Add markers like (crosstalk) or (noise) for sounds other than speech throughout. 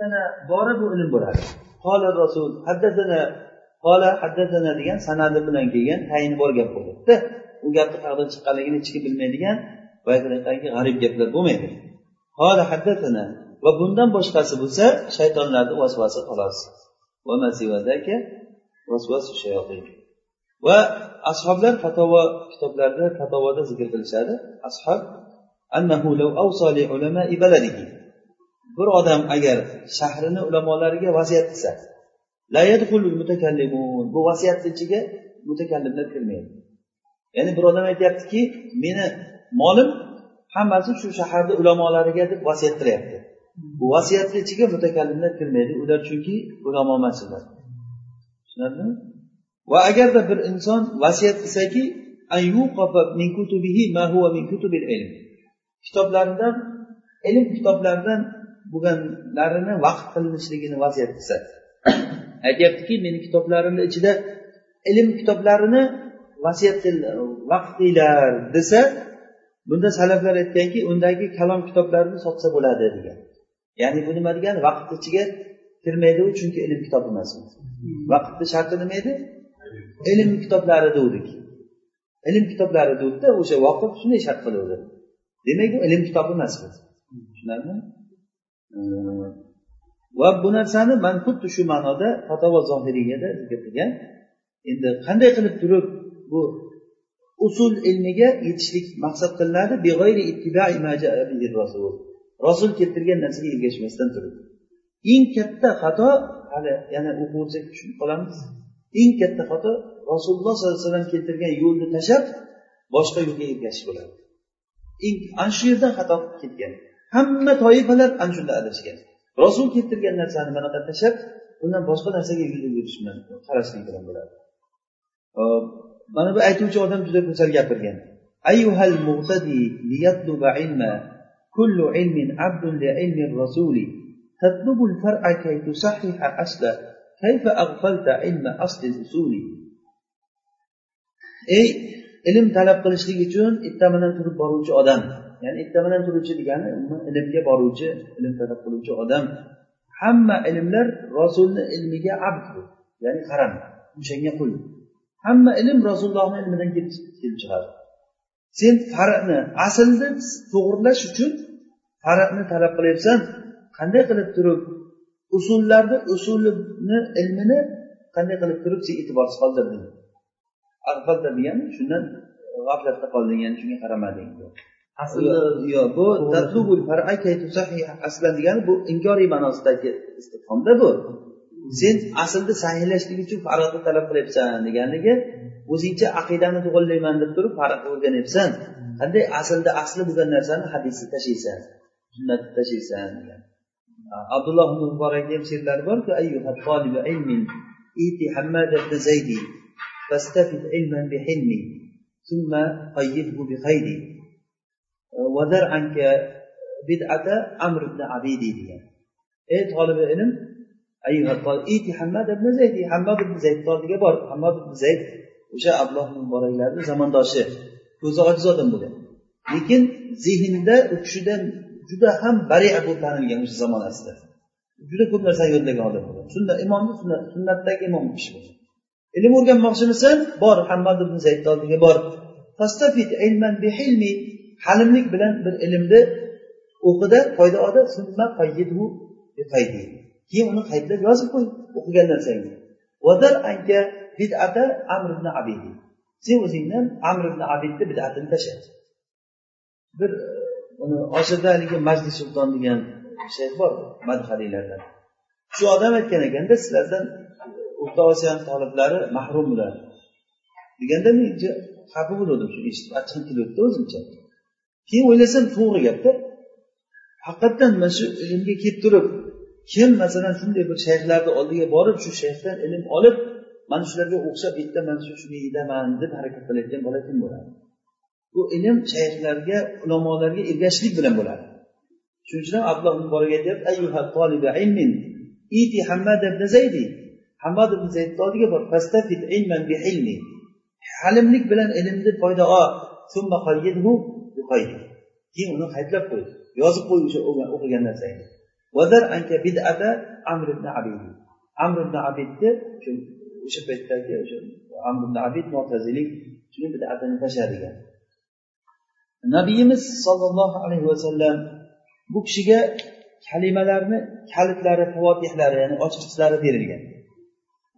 sana bora bu ilm bo'ladi. Qola rasul haddasana qola haddasana degan sanadi bilan kelgan tayini bor gap bo'ladida u gapni qayerdan chiqqanligini hech kim bilmaydigan boyaqidagi g'arib gaplar bo'lmaydi. Qola haddasana va bundan boshqasi bo'lsa shaytonlarni vasvasi xolos va ashoblar fatavo kitoblarida fatovoda zikr qilishadi. Ashob bir odam agar shahrini ulamolariga vasiyat qilsa bu vasiyatni ichiga mutakallimlar kirmaydi. Ya'ni bir odam aytyaptiki meni molim hammasi shu shaharni ulamolariga deb vasiyat qilyapti bu vasiyatni ichiga mutakallimlar kirmaydi. Ular chunki ulamo emas ular tushunarlimi? Va agarda bir inson vasiyat qilsaki kitoblaridan ilm kitoblaridan bo'lganlarini vaqf qilinishligini vasiyat qilsa. (coughs) Aytyaptiki meni kitoblarimni ichida ilm kitoblarini vasiyat vaqf qilinglar desa bunda salaflar aytganki undagi kalom kitoblarini sotsa bo'ladi degan. Ya'ni bu nima degani? Vaqt ichiga kirmaydi u chunki ilm kitob emas vaqtni sharti nima edi? Ilm kitoblari degdik ilm kitoblari degdida o'sha voqif shunday shart qiluvdi. Demak bu ilm kitobi emas. Tushunarlimi va bu narsani man xuddi shu ma'noda fatavo zohiriyada zikr qilgan. Endi qanday qilib turib bu usul ilmiga yetishlik maqsad qilinadi? Rasul keltirgan narsaga ergashmasdan turib. Eng katta xato hali yana o'qib o'tsak tushunib qolamiz. Eng katta xato rasululloh sollallohu alayhi vasallam keltirgan yo'lni tashlab boshqa yo'lga ergashish bo'ladi. Ana shu yerdan xato ketgan hamma toifalar ana shunda adashgan. Rasul keltirgan narsani bunaqa tashlab undan boshqa narsaga yurish bilan qarashlik bilan bo'ladi. Hop mana bu aytuvchi odam juda go'zal gapirgan. Ayyuhal muqtadi liyatluba ilma kullu ilmin abdun li ilmi rasuli. Tatlubu al-far'a kay tusahhiha asla kayfa aghfalta ilma asli usuli. Ey ilm talab qilishlik uchun ertamidan turib boruvchi odam ya'ni ertamidan turuvchi degani ilmga boruvchi ilm talab qiluvchi odam. Hamma ilmlar rasulni ilmiga abd ya'ni qaram o'shanga qul hamma ilm rasulullohni ilmidan kelib chiqadi. Sen farqni aslni to'g'irlash uchun farqni talab qilyapsan. Qanday qilib turib usullarni usulini ilmini qanday qilib turib sen e'tiborsiz qoldirding degani shundan g'aflatda qolding ya'ni shunga qaramading. bu aslan degani bu inkoriy ma'nosidagi istifhomda bu sen aslni sahiylashlik uchun farqni talab qilyapsan deganligi o'zingcha aqidani to'g'irlayman deb turib farqni o'rganyapsan qanday aslda asli bo'lgan narsani hadisni tashlaysan sunnatni tashlaysan degan abdulloh ibn muborakni ham she'rlari borku iti hammad ibn zaydi فاستفد علما بحلمي ثم قيده بخيري vazar anka bid'ata amr ibn abidi degan ey tolibi ilm hammad ibn zayd hammad ibn zayd oldiga bor hammad ibn zayd o'sha abloh muboraklarni zamondoshi. Ko'zi ojiz odam bo'lgan. Lekin zehnida u kishidan juda ham bari'a bo'lib tanilgan o'sha zamonasida juda ko'p narsani yodlagan odam bo'lgan. Sunna imomni sunnatdagi imom bu kishi bo'lgan. Ilm o'rganmoqchimisan bor hammad ibn zaydni oldiga bor. Halimlik bilan bir ilmni o'qida foyda oldi. Keyin uni qaydlab yozib qo'y o'qigan narsangni amr ibn abidi sen o'zingdan amr ibn abidni bidatini tashla. Bir e, uni oshirda haligi majdi sulton degan shayx bor madhaliylardan shu odam aytgan ekanda sizlardan e, o'rta osiyoni toliblari mahrumlar deganda men xafa bo'lgandim shuni eshitib achchig'im kelyapti o'zimcha. Keyin o'ylasam to'g'ri gapda. Haqiqatdan mana shu ilmga kelib turib kim masalan shunday bir shayxlarni oldiga borib shu shayxdan ilm olib mana shularga o'xshab bitta mana shu shunga yedaman deb harakat qilayotgan bola kim bo'ladi? Bu ilm shayxlarga ulamolarga ergashishlik bilan bo'ladi. Shuning uchun ham abdulloh muborak aytyapti hammad ibn zaydi hammad ibn zaydni oldiga bor halimlik bilan ilmni foyda ol. Keyin uni qaydlab qo'y yozib qo'y o'sha o'qigan narsangni vazar anka bid'ata amr ibn abid. Amr ibn abidni o'sha paytdagi o'sha amr ibn abid mo'tazilik shuni bid'atini tashla degan nabiyimiz sollallohu alayhi vasallam bu kishiga kalimalarni kalitlari favotihlari ya'ni ochiqchilari berilgan.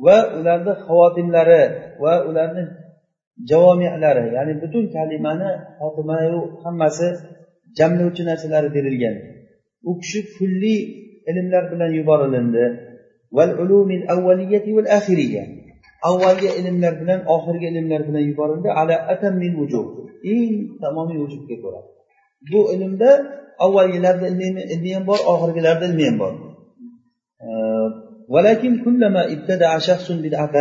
Va ularni xavotimlari va ularni javomilari ya'ni butun kalimani xotimayu hammasi jamlovchi narsalari berilgan u kishi kulli ilmlar bilan yuborilindi avvalgi ilmlar bilan oxirgi ilmlar bilan yuborildi ala atammin vujub eng tamomiy vujubga ko'ra bu ilmda avvalgilarda ilmi ham bor oxirgilarda ilmi ham bor ولكن كلما ابتدع شخص بدعة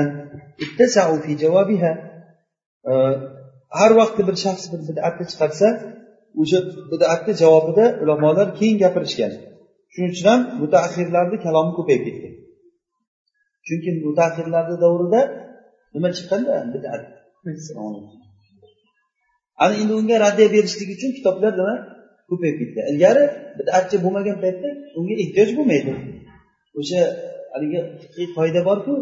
اتسعوا في جوابها har vaqt bir shaxs bir bidatni chiqarsa o'sha bidatni javobida ulamolar keyin gapirishgan. Shuning uchun ham mutaahirlarni kalomi ko'payib ketgan chunki mutaahirlarni davrida nima chiqqanda? Bidat. Ana endi unga raddiya berishlik uchun kitoblar nima? Ko'payib ketgan ilgari bidatchi bo'lmagan paytda unga ehtiyoj bo'lmaydi. O'sha haligi qoida borku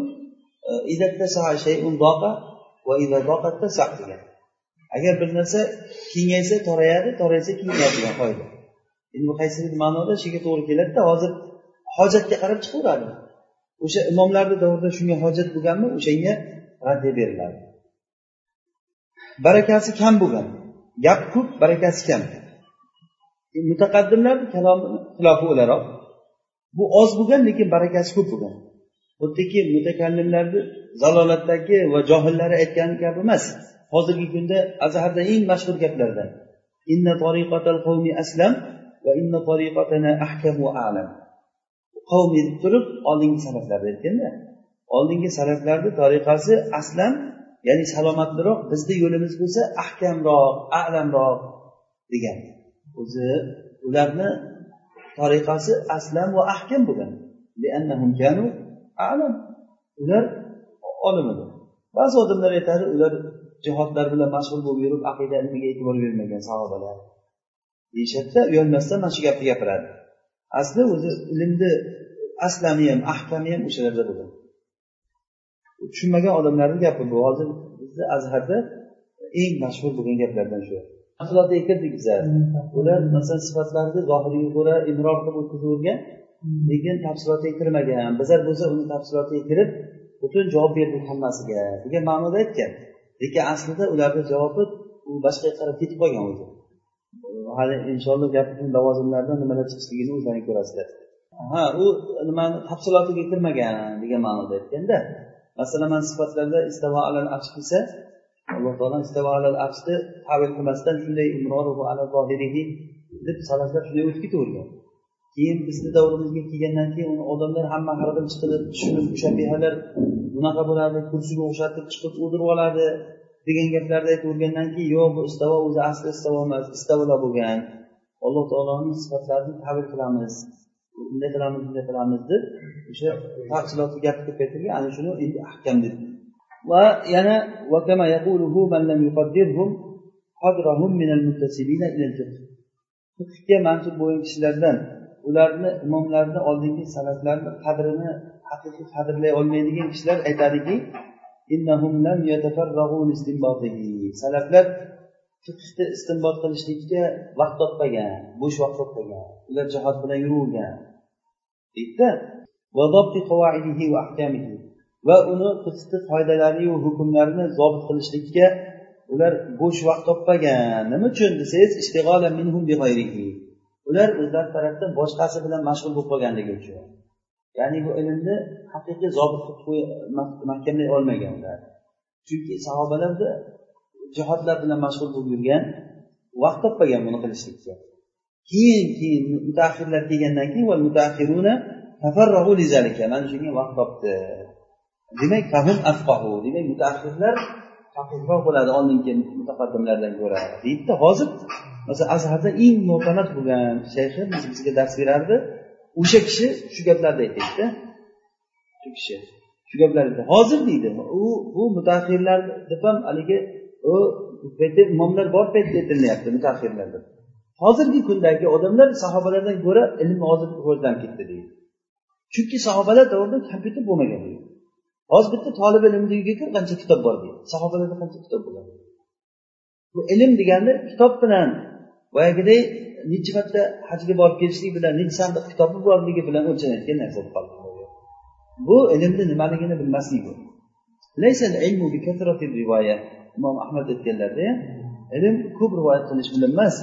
degan. Agar bir narsa kengaysa torayadi toraysa kengayadi degan qoida. Endi bu qaysi ma'noda shuga to'g'ri keladida hozir hojatga qarab chiqaveradi. O'sha imomlarni davrida shunga hojat bo'lganmi o'shanga raddiya beriladi. Barakasi kam bo'lgan. Gap ko'p barakasi kam. Mutaqaddimlarni kalomi xilofi o'laroq. Bu oz bo'lgan lekin barakasi ko'p bo'lgan. Xuddiki mutakallimlarni zalolatdagi va johillari aytgani kabi emas. Hozirgi kunda azharda eng mashhur gaplardan. Inna tariqatal qavmi aslam va inna tariqatana ahkam va alam. Qavm deb turib oldingi salaflarni aytganda oldingi salaflarni tariqasi aslam ya'ni salomatliroq bizni yo'limiz bo'lsa ahkamroq alamroq degan. O'zi ularni tariqasi aslam va ahkam bo'lgan. Ular olim edi ba'zi odamlar aytadi ular jihodlar bilan mashg'ul bo'lib yurib aqida ilmiga e'tibor bermagan sahobalar. Deyishadida uyalmasdan mana shu gapni gapiradi. Asli o'zi ilmni aslami ham ahkami ham o'shalarda bo'lgan tushunmagan odamlarni gapi bu. Hozir bizni azharda eng mashhur bo'lgan gaplardan shu. Tafsilotga kirdik bizlar ular masalan sifatlarni zohiriga ko'ra imror qilib o'tkazavergan lekin tafsilotga kirmagan bizlar bo'lsa uni tafsilotiga kirib butun javob berdik hammasiga. Degan ma'noda aytgan. Lekin aslida ularni javobi u boshqaga qarab ketib qolgan o'zi. Hali inshaalloh gapni lavozimlardan nimalar chiqishligini o'zlaring ko'rasizlar. Ha u nimani tafsilotiga kirmagan degan ma'noda aytganda masalan mana sifatlarda istavo alal arsh desa alloh taolo istavo alal arshni tavil qilmasdan shunday deb salaflar shunday o'tib ketavergan. Keyin bizni davrimizga kelgandan keyin uni odamlar hamma har xil chiqilib tushunib mushabbihalar bunaqa bo'ladi kursiga o'xshatib chiqib o'dirib oladi degan gaplarni aytavergandan keyin yo'q bu istavo o'zi asli istavo emas istavolar bo'lgan. Alloh taoloni sifatlarini tabir qilamiz. Bunday qilamiz bunday qilamiz deb o'sha tafsilotli gapni ko'paytirgan ana shuni endi ahkam deb va yana fiqhga mansub bo'lgan kishilardan ularni imomlarni oldingi salaflarni qadrini haqiqiy qadrlay olmaydigan kishilar aytadiki salaflar fiqhni istinbot qilishlikka vaqt topmagan bo'sh vaqt topmagan ular jihod bilan yuravergan deydida va uni fiqni qoidalariyu hukmlarini zobit qilishlikka ular bo'sh vaqt topmagan. Nima uchun desangiz ular o'zlari tarafdan boshqasi bilan mashg'ul bo'lib qolganligi uchun. Ya'ni bu ilmni haqiqiy zobit qilib mahkamlay olmagan ular. Chunki sahobalarda jihodlar bilan mashg'ul bo'lib yurgan vaqt topmagan buni qilishlikka. Keyin keyin mutaaxirlar kelgandan keyin mana shunga vaqt topdi. Demak afqahu. Demak mutaaxirlar haqiqroq bo'ladi oldingi mutaqaddimlardan ko'ra. Deydida hozir masalan azharda eng mo'tamad bo'lgan shayxi bizga dars berardi. O'sha kishi shu gaplarni aytaydida shu kishi shu gaplarni hozir deydi u bu mutaxirlar deb ham haligi u paytda imomlar bor paytda aytilyapti mutaxirlar deb hozirgi kundagi odamlar sahobalardan ko'ra ilm hozir rivojlanib ketdi deydi. Chunki sahobalar davrida kompyuter bo'lmagan deydi. Hozir bitta tolib ilmni uyiga kir qancha kitob bor deydi. Sahobalarda qancha kitob bo'lgan bu ilm deganda kitob bilan boyagiday necha marta hajga borib kelishlik bilan necha sandiq kitobi borligi bilan o'lchanayotgan narsa bo'lib qoldi. Bu ilmni nimaligini bilmaslik bu imom ahmad aytganlarda ilm ko'p rivoyat qilish bilan emas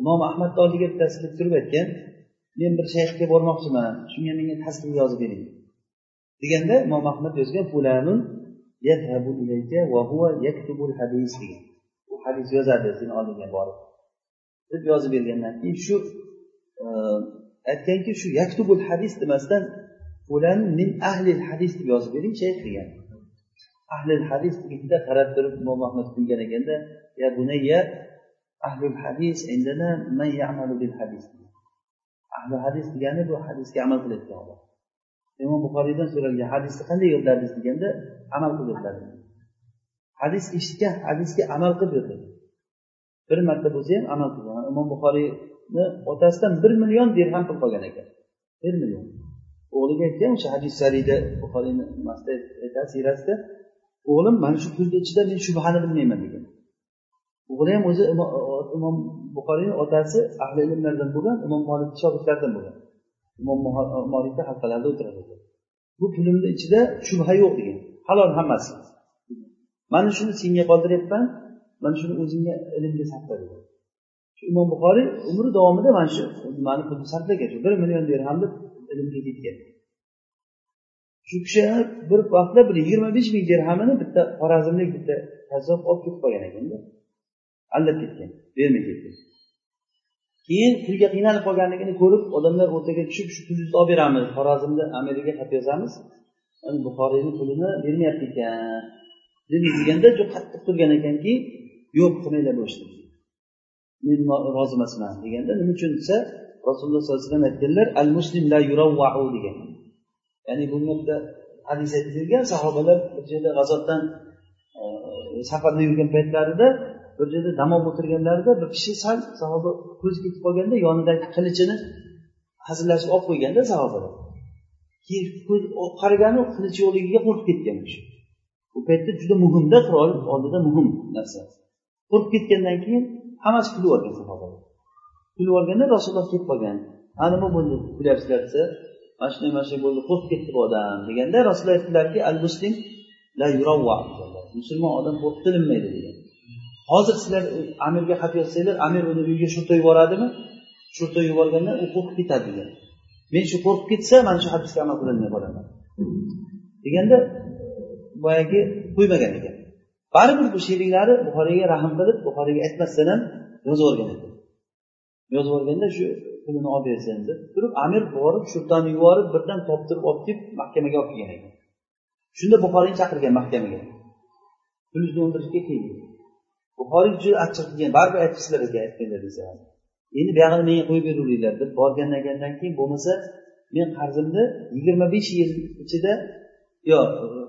imom ahmadni oldiga bittasi kelib turib aytgan men bir shayxga bormoqchiman shunga menga tasbih yozib bering. Deganda imom ahmad yozgan degan. Hadis yozadi seni oldingga borib. Deb yozib bergandan keyin shu e, aytganki shu yaktubul hadis demasdan fulan min ahli hadis deb yozib bering shayx degan. Ahli hadis deganda qarab turib imom ahmad kulgan ekanda ya bunayya ahli hadis indana man ya'malu bil hadis. Ahli hadis degani bu hadisga amal qiladigan odam. Imom buxoriydan so'ralgan hadisni qanday yodladingiz deganda amal qilib yodladim hadis eshitgan hadisga amal qilib yodladim bir marta bo'lsa ham amal qilgan imom buxoriyni otasidan bir million dirham pul qolgan ekan. Bir million. O'g'liga aytgan o'sha hadis sariyda buxoriyni nimasida aytadi siyrasida o'g'lim mana shu pulni ichida men shubhani bilmayman degan. O'g'li ham o'zi imom buxoriyni otasi ahli ilmlardan bo'lgan imom molik shogirdlaridan bo'lgan. Imom molikni halqalarida o'tiradi. Bu pulimni ichida shubha yo'q degan. Halol hammasi. Mana shuni senga qoldiryapman. Mana shuni o'zingga ilmga sarfla degan shu imom buxoriy umri davomida mana shu nimani pulni sarflagan. Shu bir million dirhamni ilmga ketgan shu kishi bir vaqtda bir yigirma besh ming dirhamini bitta xorazmlik bitta kazzob olib ketib qolgan ekanda aldab ketgan bermay ketgan keyin pulga qiynalib qolganligini ko'rib odamlar o'rtaga tushib shu pulni olib beramiz. Xorazmda amerikaga xat yozamiz. Buxoriyni pulini bermayapti ekan. Deganda juda qattiq turgan ekanki yo'q qilmanglar bu ishni. Men rozi emasman deganda nima uchun desa rasululloh sollallohu alayhi vasallam aytganlar al muslim la yuravvau degan. Ya'ni bu yerda hadis aytilgan sahobalar bir joyda g'azotdan e, safarda yurgan paytlarida bir joyda dam olib o'tirganlarida bir kishi sal sahoba ko'zi ketib qolganda yonidagi qilichini hazillashib olib qo'yganda sahobalar keyin qaragani qilich yo'qligiga qo'rqib ketgan u kishi bu paytda juda muhimda qirol oldida muhim narsa. Qo'rqib ketgandan keyin hammasi kulib yuborgan sahobalar. Kulib yuborganda rasululloh kelib qolgan. Ha nima bo'ldi? Kulyapsizlar desa mana shunday mana shunday bo'ldi qo'rqib ketdi bu odam deganda rasululloh aytdilarki al muslim la yuravva musulmon odam qo'rqitilinmaydi degan. Hozir sizlar e, amirga xat yozsanglar amir uni uyiga shurta yuboradimi? Shurta yuborganda u qo'rqib ketadi degan. Men shu qo'rqib ketsa mana shu hadisga amal qilolmay qolaman deganda boyagi qo'ymagan ekan. Baribir bu sheriklari buxoriyga rahm qilib buxoriyga aytmasdan ham yozib yuborgan ekan. Yozib yuborganda shu pulini olib bersin deb turib amir borib shurtani yuborib birdan toptirib olib kelib mahkamaga olib kelgan ekan. Shunda buxoriyni chaqirgan mahkamaga. Pulingizni o'ldirishga keldi. Buxoriy juda achchiq qilgan baribir aytibsizlar ekan aytganlar desa. Endi buyog'ini menga qo'yib beraveringlar deb borgandan keyin keyin bo'lmasa men qarzimni yigirma besh yil ichida yo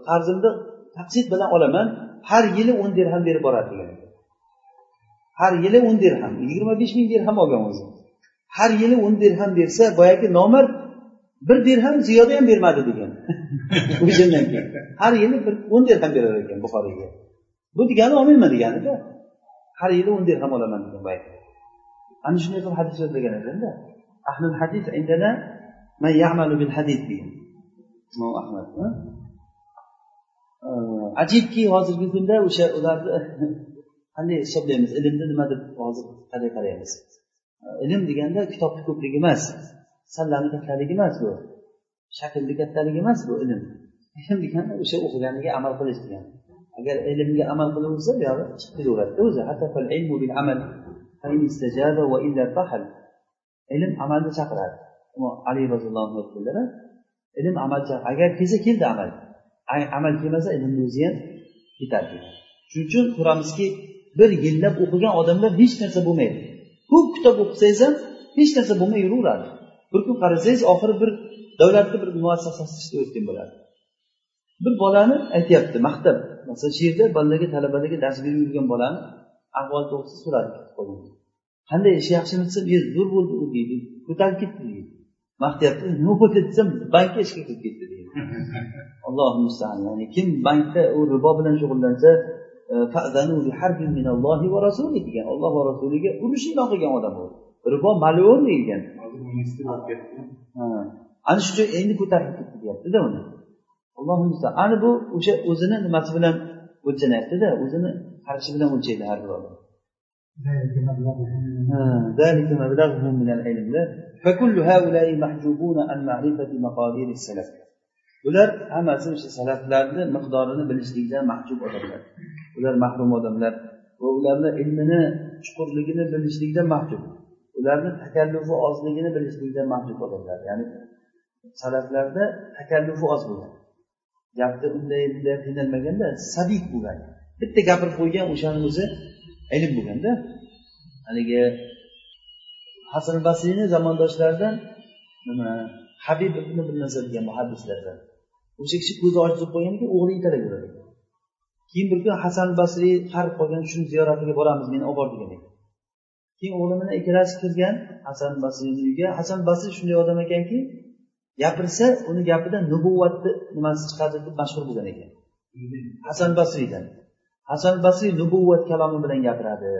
qarzimni taqsid bilan olaman har yili o'n dirham berib boradi degan har yili o'n dirham yigirma besh ming dirham olgan o'zi. Har yili o'n dirham bersa boyagi nomard bir dirham ziyoda ham bermadi degan. (laughs) O'shandan keyin. Har yili bir o'n dirham berar ekan buxoriyga bu degani olmayman deganida har yili o'n dirham olaman degan boyagi. Ana shunday qilib hadis so'zlagan ekanda ahlul hadis indana man ya'malu bil hadis degan. Imom ahmad ajibki hozirgi kunda o'sha ularni (laughs) qanday hisoblaymiz ilmni nima deb hozir qanday qaraymiz ilm deganda kitobni ko'pligi emas sallani kattaligi emas bu. Shaklni kattaligi emas bu ilm. (laughs) Ilm degani o'sha o'qiganiga amal qilish degani. Agar ilmga amal qilaversa buyog'i chiqib kelaveradida o'zi ilm amalni chaqiradi. Ali roziyallohu anhu aytganlar ilm amal agar kelsa keldi amal. Amal kelmasa ilmni o'zi ham ketadi shuning uchun ko'ramizki bir yillab o'qigan odamlar hech narsa bo'lmaydi. Ko'p kitob o'qisangiz ham hech narsa bo'lmay yuraveradi. Bir kun qarasangiz oxiri bir davlatni bir muassasasida ishlayotgan bo'ladi. Bir bolani aytyapti maqtab masalan shu yerda bolalarga talabalarga dars berib yurgan bolani ahvol to'g'risida so'radi. Qanday ish yaxshimi? desa zo'r bo'ldi u deydi ko'tarib ketdi deydi. Maqtayapti nima bo'ldi? desam bankka ishga kirib ketdi deydi. (laughs) Allohu mustaan. Ya'ni kim bankda u ribo bilan shug'ullansa e, degan olloh va rasuliga urush e'lon qilgan odam u. Ribo malun deyilgan. Ana shu uchun endi ko'tarib ketdi deyaptida uni. Allohu mustaan. Ana bu o'sha o'zini nimasi bilan o'lchanayaptida o'zini qarashi bilan o'lchaydi har bir odam bular hammasi o'sha salaflarni miqdorini bilishlikdan mahjub odamlar. Ular mahrum odamlar va ularni ilmini chuqurligini bilishlikdan mahjub. Ularni takallufi ozligini bilishlikdan mahjub odamlar. Ya'ni salaflarda takallufi oz bo'lgan gapni unday bunday qiynalmaganda sadik bo'lgan bitta gapirib qo'ygan o'shani o'zi ilm bo'lganda haligi hasan basriyni zamondoshlaridan nima? Habib ibn bir narsa degan muhaddislardan. O'sha kishi ko'zi ojiz bo'lib qolgan ekan o'g'li yetalaveradi keyin bir kun hasan basriy qarib qolgan shuni ziyoratiga boramiz meni olib bor degan ekan keyin o'g'li bilan ikkalasi kirgan hasan basriyni uyiga. Hasan basriy shunday odam ekanki gapirsa uni gapidan nubuvvatni nimasi chiqadi deb mashhur bo'lgan ekan. Hasan basriydan hasan basriy nubuvvat kalomi bilan gapiradi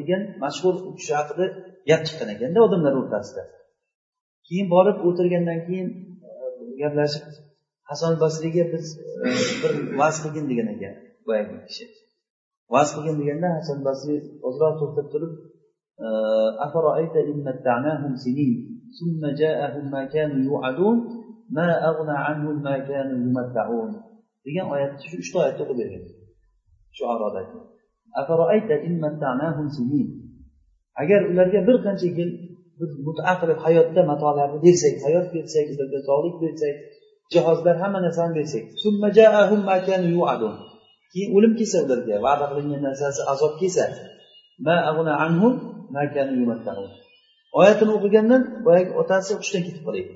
degan mashhur u kishi haqida gap chiqqan ekanda odamlar o'rtasida keyin borib o'tirgandan keyin gaplashib hasan basriyga biz e, bir vaz qilgin degan ekan boyagi kishi vaz qilgin deganda hasan basriy ozroq to'xtab turib ثم جاءهم ما كانوا يوعدون ما أغنى عنهم ما كانوا يمتعون degan oyatni shu uchta oyatda o'qib bergan shu arodagi agar ularga bir qancha yil biz muta qilib hayotda matolarni bersak hayot bersak ularga sog'lik bersak jihozlar hamma narsani bersak keyin o'lim kelsa ularga va'da qilingan narsasi azob kelsa oyatini o'qigandan boyagi otasi hushdan ketib qolaydi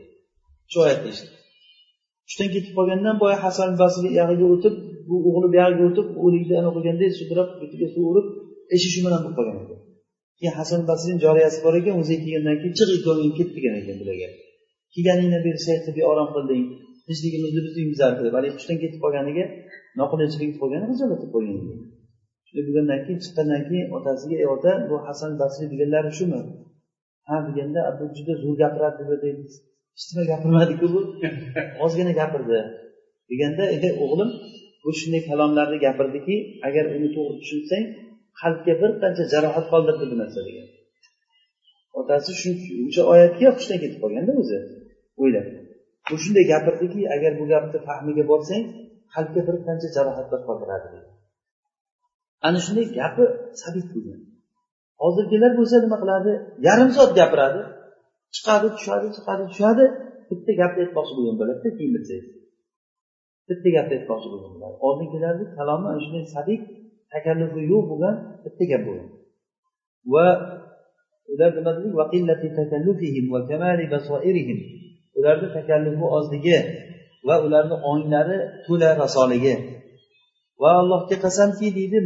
shu oyatni eshitib hushdan ketib qolgandan boya hasan basri yag'iga o'tib bu o'g'li buyog'iga o'tib o'likdan qilganda sudrab betiga suv urib ishi shu bilan bo'lib qolgan ekan keyin hasan basriyni joriyasi bor ekan o'ziga kelgandan keyin chiq ikkoving ket degan ekan bularga. Kelganingni bersak qilib orom qilding tinchligimizni biz uyimizga qilib haligi hushdan ketib qolganiga noqulaychilik qilib qolgani xijolatib qo'ygan ekan shunday bo'lgandan keyin chiqqandan keyin otasiga ey ota bu hasan basriy deganlari shumi? Ha deganda bu juda zo'r gapiradi deb hech nima gapirmadiku bu ozgina gapirdi. deganda o'g'lim bu shunday kalomlarni gapirdiki agar uni to'g'ri tushunsang qalbga bir qancha jarohat qoldirdi bu narsa degan otasi shu o'sha oyatga hushdan ketib qolganda o'zi o'ylab. U shunday gapirdiki agar bu gapni fahmiga borsang qalbga bir qancha jarohatlar qoldiradi ana shunday gapi sabit bo'lgan. Hozirgilar bo'lsa nima qiladi? Yarim soat gapiradi. Chiqadi tushadi chiqadi tushadi. Bitta gapni aytmoqchi bo'lgan bo'ladida keyin bilsangiz bitta gapni aytmoqchi bo'lgan bo'ladi oldingilarni kalomi ana shunday sadiq takallufi yo'q bo'lgan bitta gap bo'lgan. Va ular nima dedik ularni takallufi ozligi va ularni onglari to'la rasoligi. Va allohga qasamki deydi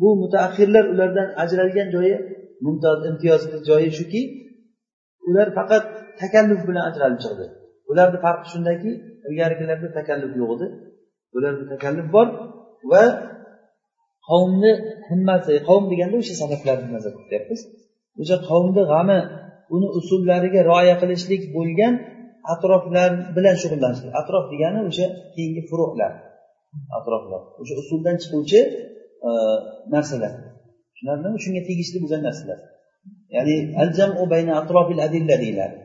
bu mutaaxirlar ulardan ajralgan joyi imtiyozli joyi shuki ular faqat takalluf bilan ajralib chiqdi. Ularni farqi shundaki ilgarigilarda takalluf yo'q edi. Ularda takalluf bor va qavmni himmasi qavm deganda o'sha salaflarni nazarda tutyapmiz. O'sha qavmni g'ami uni usullariga rioya qilishlik bo'lgan atroflar bilan shug'ullanishlik atrof degani o'sha keyingi furuhlar atroflar. O'sha usuldan chiquvchi e, narsalar. Tushunarlimi shunga tegishli bo'lgan narsalar ya'ni aljamu bayna atrofil adilla deyiladi.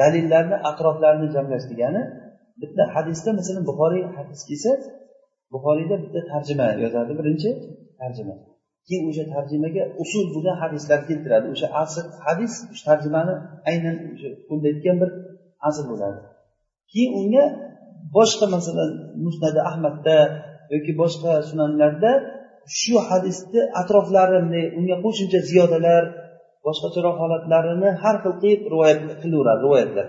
Dalillarni atroflarini jamlash degani bitta hadisda masalan buxoriy hadis kelsa buxoriyda bitta tarjima yozadi birinchi tarjima. Keyin o'sha tarjimaga usul bo'lgan hadislar keltiradi. O'sha asr hadis o'sha tarjimani aynan o'sha qo'llayotgan bir asr bo'ladi. Keyin unga boshqa masalan musnadi ahmadda yoki boshqa sunanlarda shu hadisni atroflari unga qo'shimcha ziyodalar boshqacharoq holatlarini har xil qilib rivoyat qilaveradi rivoyatlar.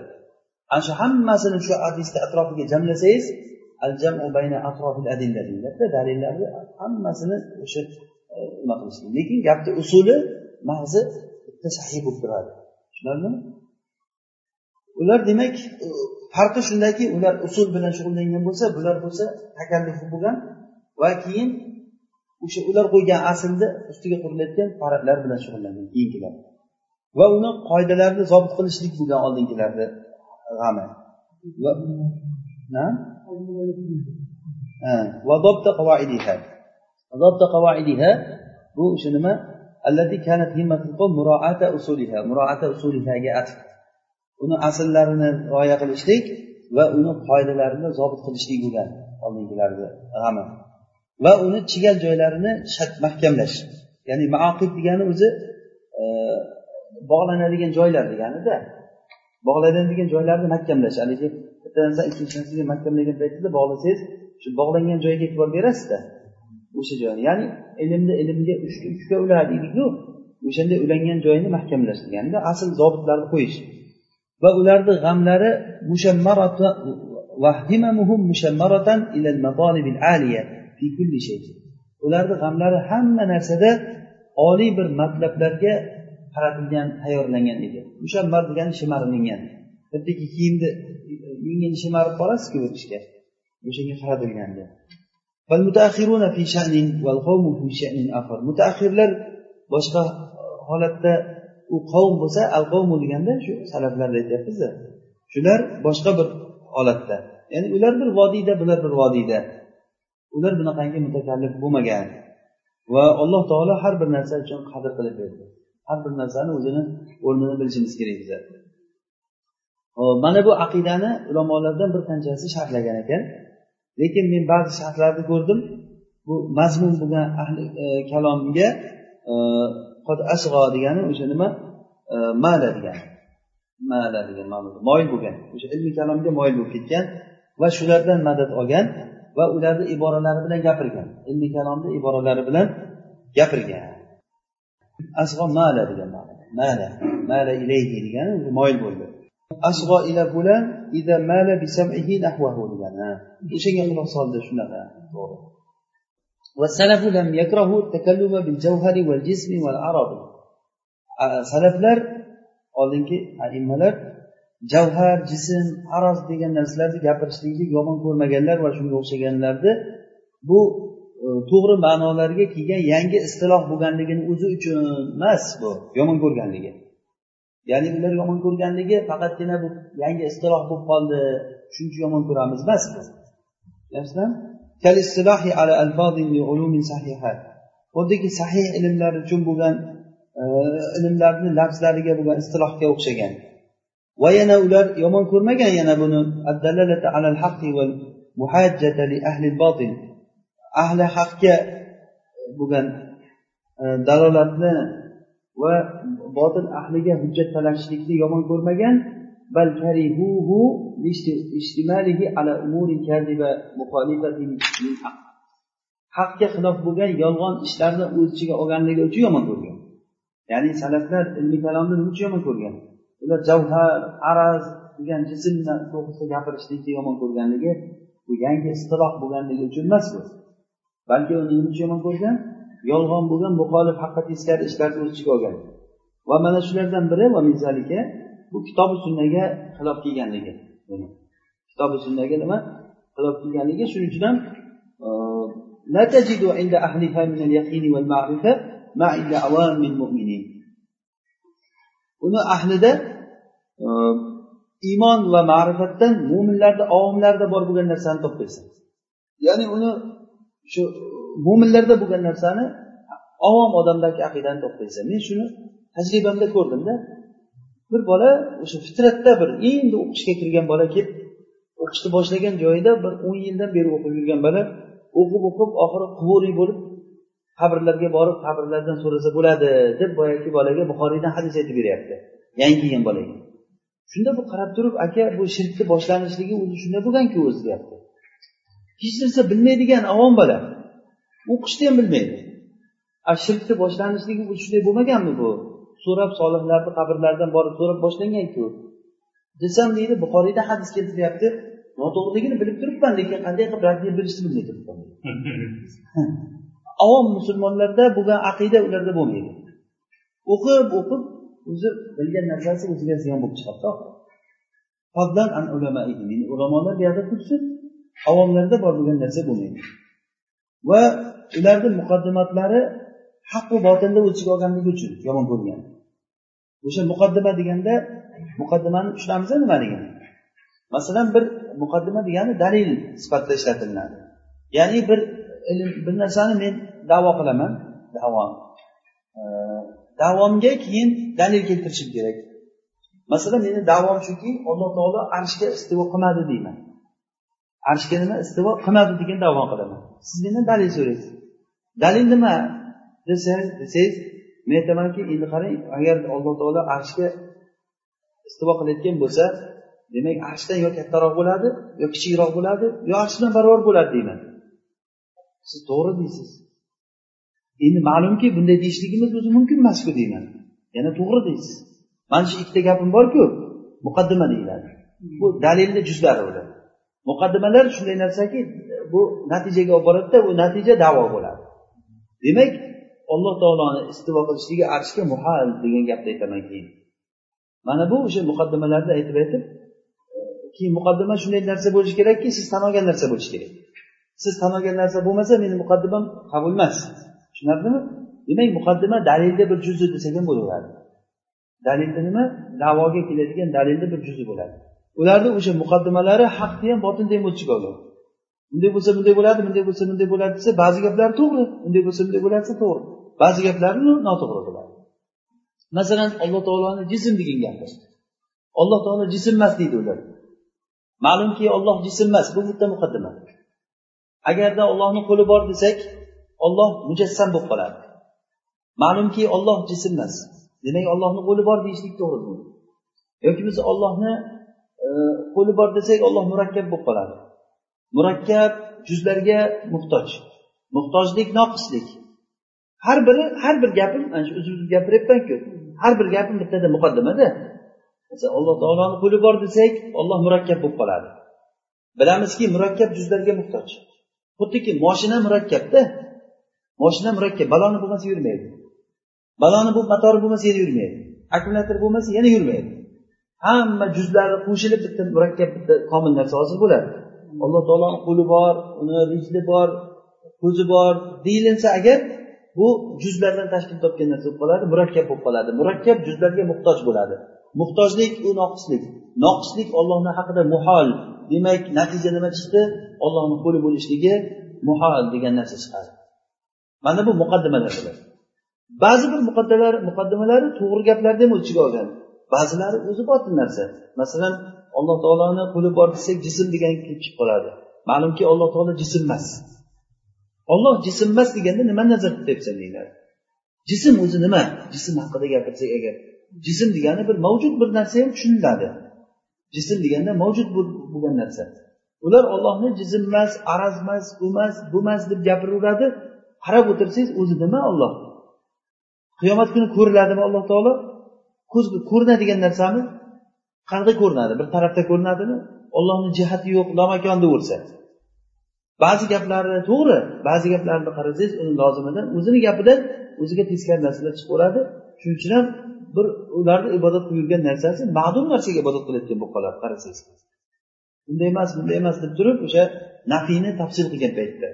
Ana shu hammasini shu hadisni atrofiga jamlasangiz al jamu bayna atrofil adilla deyiladi dalillarni hammasini o'sha e, nima qilishlik lekin gapni usuli mag'zi bitta sahiy bo'lib turadi. Tushunarlimi? Ular demak farqi shundaki ular usul bilan shug'ullangan bo'lsa bular bo'lsa takallufi bo'lgan va keyin o'sha ular qo'ygan aslni ustiga qurilayotgan paradlar bilan shug'ullangan keyingilar va uni qoidalarini zobit qilishlik bo'lgan oldingilarni g'ami va bu o'sha nima? Allati kanat muroata usuliha. Muroata usulihaga uni asllarini rioya qilishlik va uni qoidalarini zobit qilishlik bo'lgan oldingilarni g'ami va uni chigal joylarini mahkamlash. Ya'ni maoqib degani o'zi e, bog'lanadigan joylar deganida bog'lanadigan joylarni mahkamlash. Haligi bitta narsa ikkinchi narsaga mahkamlagan paytida bog'lasangiz shu bog'langan joyga e'tibor berasizda o'sha joyni. Ya'ni ilmni ilmga uchga uchga uladi deydiku o'shanda ulangan joyini mahkamlash deganda asl zobitlarni qo'yish. Va ularni g'amlari ularni g'amlari hamma narsada oliy bir matlablarga qaratilgan tayyorlangan edi. Mushammar degani shimarlingan bittaki kiyimni yengini shimarib borasizku bir ishga. O'shanga qaratilganda mutaaxirlar boshqa holatda u qavm bo'lsa al qavmu deganda shu salaflarda aytyapmiz shular boshqa bir holatda. Ya'ni ular bir vodiyda bular bir vodiyda. Ular bunaqangi mutakallif bo'lmagan. Va alloh taolo har bir narsa uchun qadr qilib berdi. Har bir narsani o'zini o'rnini bilishimiz kerak bizlar. Mana bu aqidani ulamolardan bir qanchasi sharhlagan ekan. Lekin men ba'zi sharhlarni ko'rdim. Bu mazmun bo'lgan ahli e, kalomga e, asg'o degani o'sha nima? E, mala degani. Mala degan moyil bo'lgan. O'sha ilmiy kalomga moyil bo'lib ketgan va shulardan madad olgan va ularni iboralari bilan gapirgan ilmiy kalomni iboralari bilan gapirgan asg'o mala degan ma'noda mala mala ilayhi degani moyil bo'ldi asg'o ila fulan ida mala bisam'ihi nahwahu degani o'shanga quloq soldi shunaqa to'g'ri والسلف لم يكرهوا التكلم بالجوهر والجسم والعرض salaflar oldingi aimmalar javhar jism araz degan narsalarni gapirishlikni yomon ko'rmaganlar va shunga o'xshaganlarni bu e, to'g'ri ma'nolarga kelgan yangi istiloh bo'lganligini o'zi uchun emas bu yomon ko'rganligi. Ya'ni ular yomon ko'rganligi faqatgina bu yangi istiloh bo'lib qoldi shuning uchun yomon ko'ramiz emas bu. Xuddiki sahih ilmlar uchun bo'lgan e, ilmlarni lafzlariga bo'lgan istilohga o'xshagan. Va yana ular yomon ko'rmagan yana buni. Ahli haqga bo'lgan e, dalolatni va botil ahliga hujjat talashishlikni yomon ko'rmagan. Bal karihuhu ala umuri kadhiba mukhalifatin haqqa xilof bo'lgan yolg'on ishlarni o'z ichiga olganligi uchun yomon ko'rgan. Ya'ni salaflar ilmi kalomni nima uchun yomon ko'rgan? ular javhar araz degan jism to'g'risida gapirishlikni yomon ko'rganligi bu yangi istiloh bo'lganligi uchun emas bu balki uni nima uchun yomon ko'rgan yolg'on bo'lgan muxolif haqqa teskari ishlarni o'z ichiga olgan va mana shulardan biri va mizalika bu kitobi sunnaga xilof kelganligi kitobi sunnaga nima xilof kelganligi shuning uchun ham لا تجد عند أهلها من اليقين والمعرفة ما عند عوام المؤمنين uni ahlida iymon va ma'rifatdan mo'minlarni avomlarda bor bo'lgan narsani topmaysan ya'ni uni shu mo'minlarda bo'lgan narsani avom odamdagi aqidani topmaysan men shuni tajribamda ko'rdimda bir bola o'sha fitratda bir endi o'qishga kirgan bola kelib o'qishni boshlagan joyida bir o'n yildan beri o'qib yurgan bola o'qib o'qib oxiri quvuriy bo'lib qabrlarga borib qabrlardan so'rasa bo'ladi deb boyagi bolaga buxoriydan hadis aytib beryapti. Yangi kelgan bolaga. Shunda bu qarab turib aka bu shirkni boshlanishligi o'zi shunday bo'lganku o'zi deyapti. Hech narsa bilmaydigan avom bola. O'qishni ham bilmaydi. A shirkni boshlanishligi bu shunday bo'lmaganmi bu? So'rab solihlarni qabrlaridan borib so'rab boshlanganku. Desam deydi buxoriyda hadis keltiryapti noto'g'riligini bilib turibman lekin qanday qilib raddiya berishni bilmay turibman (laughs) avom musulmonlarda bo'lgan aqida ularda bo'lmaydi. O'qib o'qib o'zi bilgan narsasi o'ziga ziyon bo'lib chiqadi ulamolar buyoqda tursin avomlarda bor bo'lgan narsa bo'lmaydi. Va ularni muqaddimatlari haq va botilni o'lchiga olganligi uchun yomon bo'lgan. O'sha muqaddima deganda muqaddimani tushunamiz nima degani? Masalan bir muqaddima degani dalil sifatida ishlatiladi. Ya'ni bir ilm bir narsani men davo qilaman. Davo. Davomga keyin dalil keltirishim kerak. Masalan meni davom shuki alloh taolo arshga istivo qilmadi deyman. Arshga nima? Istivo qilmadi degan davo qilaman. Siz mendan dalil so'raysiz. Dalil nima? Desangiz desangiz men aytamanki endi qarang agar alloh taolo arshga istivo qilayotgan bo'lsa demak arshdan yo kattaroq bo'ladi yo kichikroq bo'ladi yo arsh bilan barobar bo'ladi deyman. Siz to'g'ri deysiz. Endi ma'lumki bunday deyishligimiz o'zi mumkin emasku deyman. Yana to'g'ri deysiz. Mana shu ikkita gapim borku muqaddima deyiladi. Bu dalilni juzlari ular muqaddimalar shunday narsaki bu natijaga olib boradida u natija davo bo'ladi. Demak alloh taoloni istivo qilishligi arshga muhal degan gapni aytaman keyin. Mana bu o'sha muqaddimalarni aytib aytib keyin muqaddima shunday narsa bo'lishi kerakki siz tan olgan narsa bo'lishi kerak. Siz tan olgan narsa bo'lmasa meni muqaddimam qabul emas. Tushunarlimi? Demak muqaddima dalilni bir juzi desak ham bo'laveradi. Dalilni nima? Davoga keladigan dalilni bir juzi bo'ladi. Ularni o'sha muqaddimalari haqni ham botinni ham o'lchab oladi. Bunday bo'lsa bunday bo'ladi bunday bo'lsa bunday bo'ladi desa ba'zi gaplar to'g'ri bunday bo'lsa bunday bo'ladi desa to'g'ri. Ba'zi gaplari noto'g'ri bo'ladi masalan alloh taoloni jism degan gapi alloh taolo jism emas deydi ular. Ma'lumki olloh jism emas bu bitta muqaddima. Agarda ollohni qo'li bor desak olloh mujassam bo'lib qoladi. Ma'lumki olloh jism emas demak ollohni qo'li bor deyishlik to'g'ri yoki biz ollohni e, qo'li bor desak olloh murakkab bo'lib qoladi. Murakkab juzlarga muhtoj. Muhtojlik noqislik. Har biri har bir gapim mana shu uzr uzr gapiryapmanku har bir gapim bittada muqaddimada. Alloh taoloni qo'li bor desak olloh murakkab bo'lib qoladi. Bilamizki murakkab juzlarga muhtoj. Xuddiki moshina murakkabda. Moshina murakkab baloni bo'lmasa yurmaydi. Baloni bu motori bo'lmasa yana yurmaydi. Akkumulyator bo'lmasa yana yurmaydi. Hamma juzlari qo'shilib bitta murakkab bitta komil narsa hosil bo'ladi. Alloh taoloni qo'li bor uni rijli bor ko'zi bor deyilinsa agar bu juzlardan tashkil topgan narsa bo'lib qoladi murakkab bo'lib qoladi. Murakkab juzlarga muhtoj bo'ladi. Muhtojlik u noqislik. Noqislik ollohni haqida muhol. Demak natija nima chiqdi? Ollohni qo'li bo'lishligi muhol degan narsa chiqadi. Mana bu muqaddimalar ba'zi bir muqaddimalar muqaddimalari to'g'ri gaplarni ham ichiga olgan. Ba'zilari o'zi botil narsa. Masalan alloh taoloni qo'li bor desak jism degan kelib chiqib qoladi. Ma'lumki alloh taolo jism emas. Olloh jism emas deganda nimani nazarda tutyapsan deyiladi. Jism o'zi nima? Jism haqida gapirsak agar jism degani bir mavjud bir narsa ham tushuniladi. Jism deganda mavjud bo'lgan narsa. Ular ollohni jism emas araz emas u emas bu emas deb gapiraveradi. Qarab o'tirsangiz o'zi nima olloh qiyomat kuni ko'riladimi alloh taolo? Ko'zga ko'rinadigan narsami? Qayerda ko'rinadi? Bir tarafda ko'rinadimi? Ollohni jihati yo'q lamakon o'lsa ba'zi gaplari to'g'ri ba'zi gaplarni qarasangiz uni lozimidan o'zini gapidan o'ziga teskari narsalar chiqaveradi shuning uchun ham bir ularni ibodat qilib yurgan narsasi ma'lum narsaga ibodat qilayotgan bo'lib qoladi qarasangiz. Bunday emas bunday emas deb turib o'sha nafiyni tafsil qilgan paytda.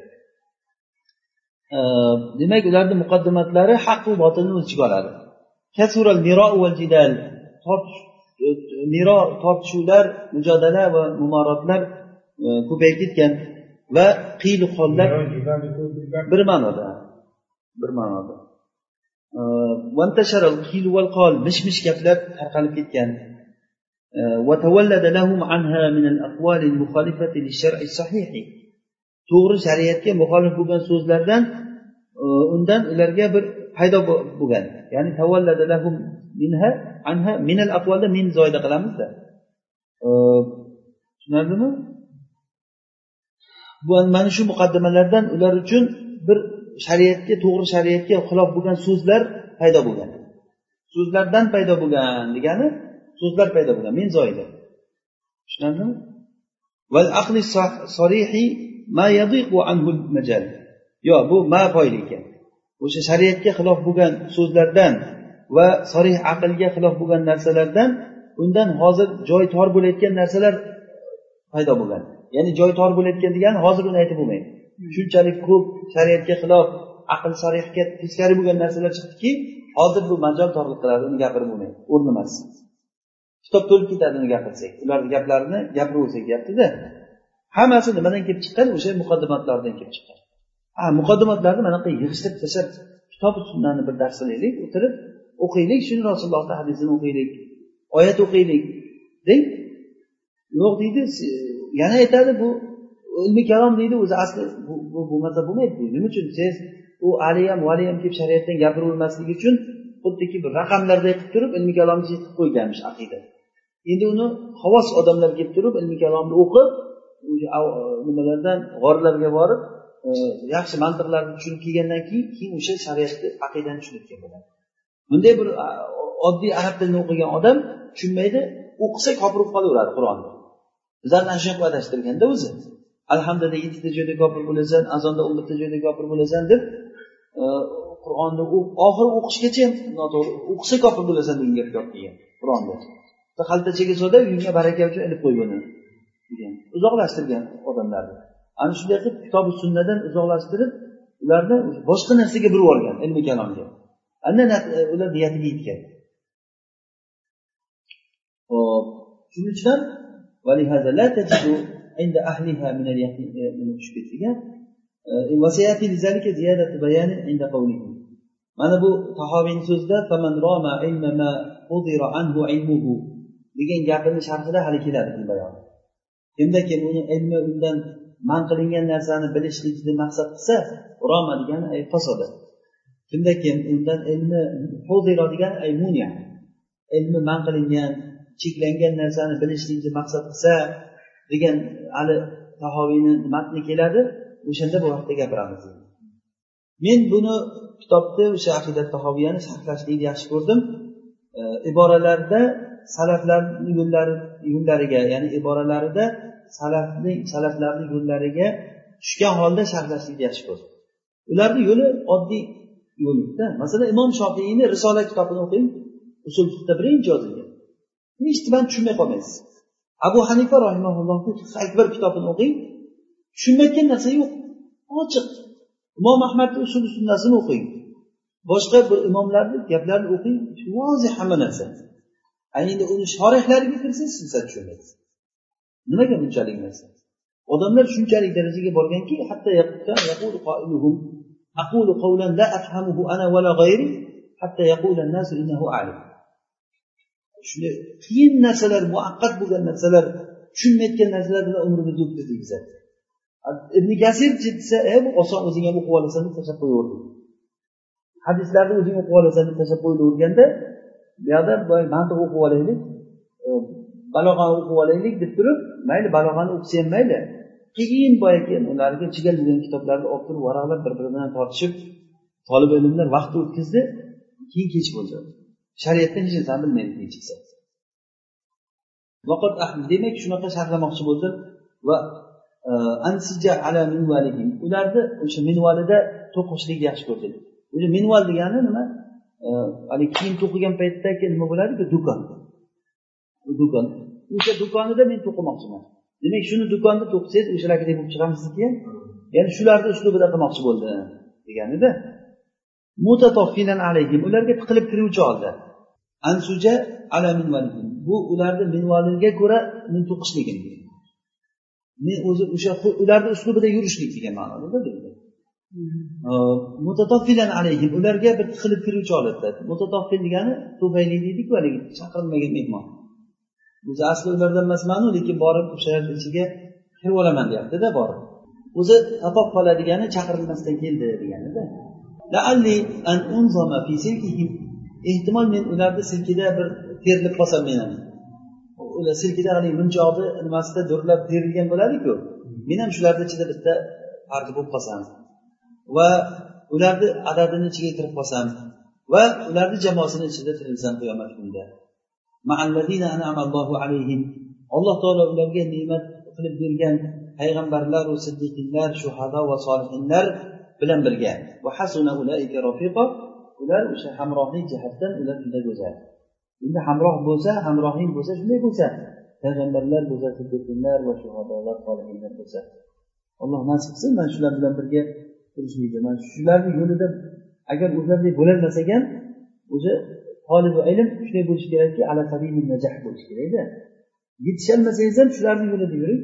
demak ularni muqaddimatlari haqu botilni o'lchiga oladi miro tortishuvlar mujodala va mumorotlar e, ko'payib ketgan va qiyli hollar bir ma'noda bir ma'noda mish mish gaplar tarqalib ketgan وتولد لهم عنها من الأقوال المخالفة للشرع الصحيح To'g'ri shariatga muxolif bo'lgan so'zlardan e, undan ularga bir paydo bo'lgan. Ya'ni minha anha minal aqvolda min zoyida qilamizda. E, tushunarlimi? Bu mana shu muqaddimalardan ular uchun bir shariatga to'g'ri shariatga xilof bo'lgan so'zlar paydo bo'lgan. So'zlardan paydo bo'lgan degani so'zlar paydo bo'lgan min zoyida tushunarlimi? Yo bu ma foyda ekan. O'sha shariatga xilof bo'lgan so'zlardan va sorih aqlga xilof bo'lgan narsalardan undan hozir joy tor bo'layotgan narsalar paydo bo'lgan. Ya'ni joy tor bo'layotgan degani hozir uni aytib bo'lmaydi. Shunchalik ko'p shariatga xilof aql sarihga teskari bo'lgan narsalar chiqdiki hozir bu majol torlik qiladi uni gapirib bo'lmaydi. O'rni emas kitob to'lib ketadi uni gapirsak. Ularni gaplarini gapiraversak deyaptida. Hammasi nimadan kelib chiqqan? O'sha muqaddimatlardan kelib chiqqan. Ha muqaddimatlarni mana bunaqa yig'ishtirib tashlab kitobi sunnani bir dars qilaylik o'tirib o'qiylik. Shuni rasulullohni hadisini o'qiylik oyat o'qiylik deng. Yo'q deydi yana aytadi bu ilmiy kalom deydi o'zi asli bu bo'lmasa bo'lmaydi deydi. Nima uchun? Siz u ali ham vali ham kelib shariatdan gapiravermasligi uchun xuddiki bir raqamlarday qilib turib ilmiy kalomni qilib qo'yganmish aqida. Endi uni xovos odamlar kelib turib ilmiy kalomni o'qib E, nimalardan g'orlarga borib e, yaxshi mantiqlarni tushunib kelgandan keyin keyin o'sha shariatni aqidani tushunayotgan bo'ladi. Bunday bir oddiy arab tilini o'qigan odam tushunmaydi o'qisa kofir bo'lib qolaveradi qur'onni bizlarni ana shunaqa adashtirganda o'zi alhamdulillah yettita joyda kofir bo'lasan azonda o'n bitta joyda kofir bo'lasan deb e, qur'onni oxiri o'qishgacha ham noto'g'ri o'qisa kofir bo'lasan degan gapga olib kelgan qur'onni xaltachaga solib uyingga baraka uchun ilib qo'y buni degan uzoqlashtirgan odamlarni ana shunday qilib kitobi sunnadan uzoqlashtirib ularni boshqa narsaga burib yuborgan ilmiy kalomga ana ular niyatiga yetgan hop shuning uchun عند أهلها من اليقين من tushib وسيأتي لذلك زيادة بيان عند قوله mana bu tahoviyni so'zida degan gapini sharhida hali keladi bu bayon Kimda kim uni ilmi undan man qilingan narsani bilishlikni maqsad qilsa roma degani ay fasoda kimda kim undan ilmi hudiro degani ay munya. Ilmi man qilingan cheklangan narsani bilishlikni maqsad qilsa degan hali tahoviyni matni keladi o'shanda bu haqida gapiramiz. Men buni kitobni o'sha aqidat tahoviyani sharhlashlikni yaxshi ko'rdim. Iboralarda salaflarni yo'llari yo'llariga ya'ni iboralarida salafning salaflarni yo'llariga tushgan holda sharhlashlikni yaxshi ko'rdi ularni yo'li oddiy yo'lda masalan imom shofiyni risola kitobini o'qing usul fiqda birinchi yozilgan hech nimani tushunmay qolmaysiz. Abu hanifa rahimaullohni akbar kitobini o'qing tushunmayotgan narsa yo'q. Ochiq. Imom ahmadni usul sunnasini o'qing. Boshqa bir imomlarni gaplarini o'qing vozih hamma narsa. endi uni shorihlariga kirsangiz siz tushunmaysiz nimaga bunchalik narsa odamlar shunchalik darajaga borganki hatto أقول قولا لا أفهمه أنا ولا غيري حتى يقول الناس إنه أعلم shunday qiyin narsalar muaqqat bo'lgan narsalar tushunmayotgan narsalar bilan umrimizni o'tkazdik bizlar ibn kasir desa e bu oson o'zing ham o'qib olasan deb tashlab qo'yaverdi hadislarni o'zing o'qib olasan deb tashlab qo'yilaverganda bu yoqda mantiq o'qib olaylik balog'ani o'qib olaylik deb turib mayli balog'ani o'qisa ham mayli. Keyin boyagi ularga chigal kitoblarni olib turib varaqlab bir biri bilan tortishib tolib ilmlar vaqt o'tkazdi keyin kech bo'ldi shariatdan hech narsani bilmaydi keyin chiqsa. Demak shunaqa sharhlamoqchi bo'ldi va e, ansija ala ularni o'sha minvalida to'qishlikni yaxshi ko'rdik. O'sha minval degani nima? Haligi kiyim to'qigan paytdagi nima bo'ladiku do'kon do'kon o'sha do'konida men to'qimoqchiman demak shuni do'konda to'qisangiz o'shalargidek bo'lib chiqamiz sizga ya'ni shularni uslubida qilmoqchi bo'ldi deganida alayhim ularga tiqilib kiruvchi holda ansuja ala minvalihim bu ularni minvaliga ko'ra men to'qishligim men o'zi o'sha ularni uslubida yurishlik degan ma'noda Э, mutatoffilan alayhim ularga bir tiqilib kiruvchi holatda. Mutatofil degani tufayli deydiku haligi chaqirilmagan mehmon. O'zi asli ulardan emasmanu lekin borib o'sha ichiga kirib olaman deyaptida borib. O'zi tatof qola degani chaqirilmasdan keldi deganida. Ehtimol men ularni silkida bir terilib qolsam men ham ular silkida haligi munchoqni nimasida do'rlab terilgan bo'ladiku. Men ham shularni ichida bitta farqi bo'lib qolsam. Va ularni adadini ichiga kirib qolsam va ularni jamoasini ichida tirilsam qiyomat kunida. Alloh taolo ularga ne'mat qilib bergan payg'ambarlaru siddiqinlar shuhado va solihinlar bilan birga. Ular o'sha hamrohlik jihatdan ular juda go'zal. Endi hamroh bo'lsa hamrohing bo'lsa shunday bo'lsa payg'ambarlar bo'lsa siddiqinlar va shuhadolar solihinlar bo'lsa. Alloh nasib qilsin mana shular bilan birga turishlikni mana shularni yo'lida agar o'zlaridek bo'lolmas ekan o'zi tolibi ilm shunday bo'lishi kerakki najah bo'lishi kerakda yetisholmasangiz ham shularni yo'lida yuring.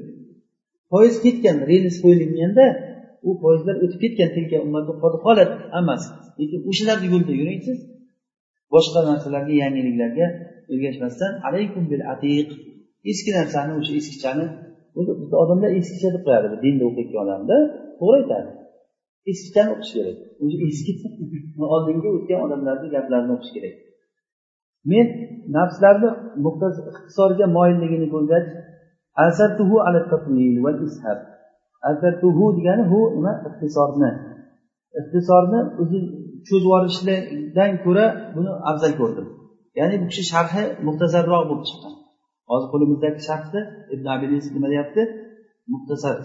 Poyezd ketgan rels qo'yilganda u poyezdlar o'tib ketgan tilka holat hammasi lekin o'shalarni yo'lida yuring siz. Boshqa narsalarga yangiliklarga ergashmasdan alaykum bil atiq. Eski narsani o'sha eskichani bizda odamlar eskicha deb qo'yadi dinda o'qiyotgan odamda. To'g'ri aytadi. Eskidan o'qish kerak. O'sha eski (laughs) oldingi o'tgan odamlarni gaplarini o'qish kerak. Men nafslarni ixtisorga moyilligini ko'rgach degani hu nima? Ixtisorni ixtisorni o'zi cho'zib yuborishdan ko'ra buni afzal ko'rdim. Ya'ni bu kishi sharhi muxtasarroq bo'lib chiqqan. Hozir qo'limizdagi sharhni ibn abilis nima deyapti? Muxtasar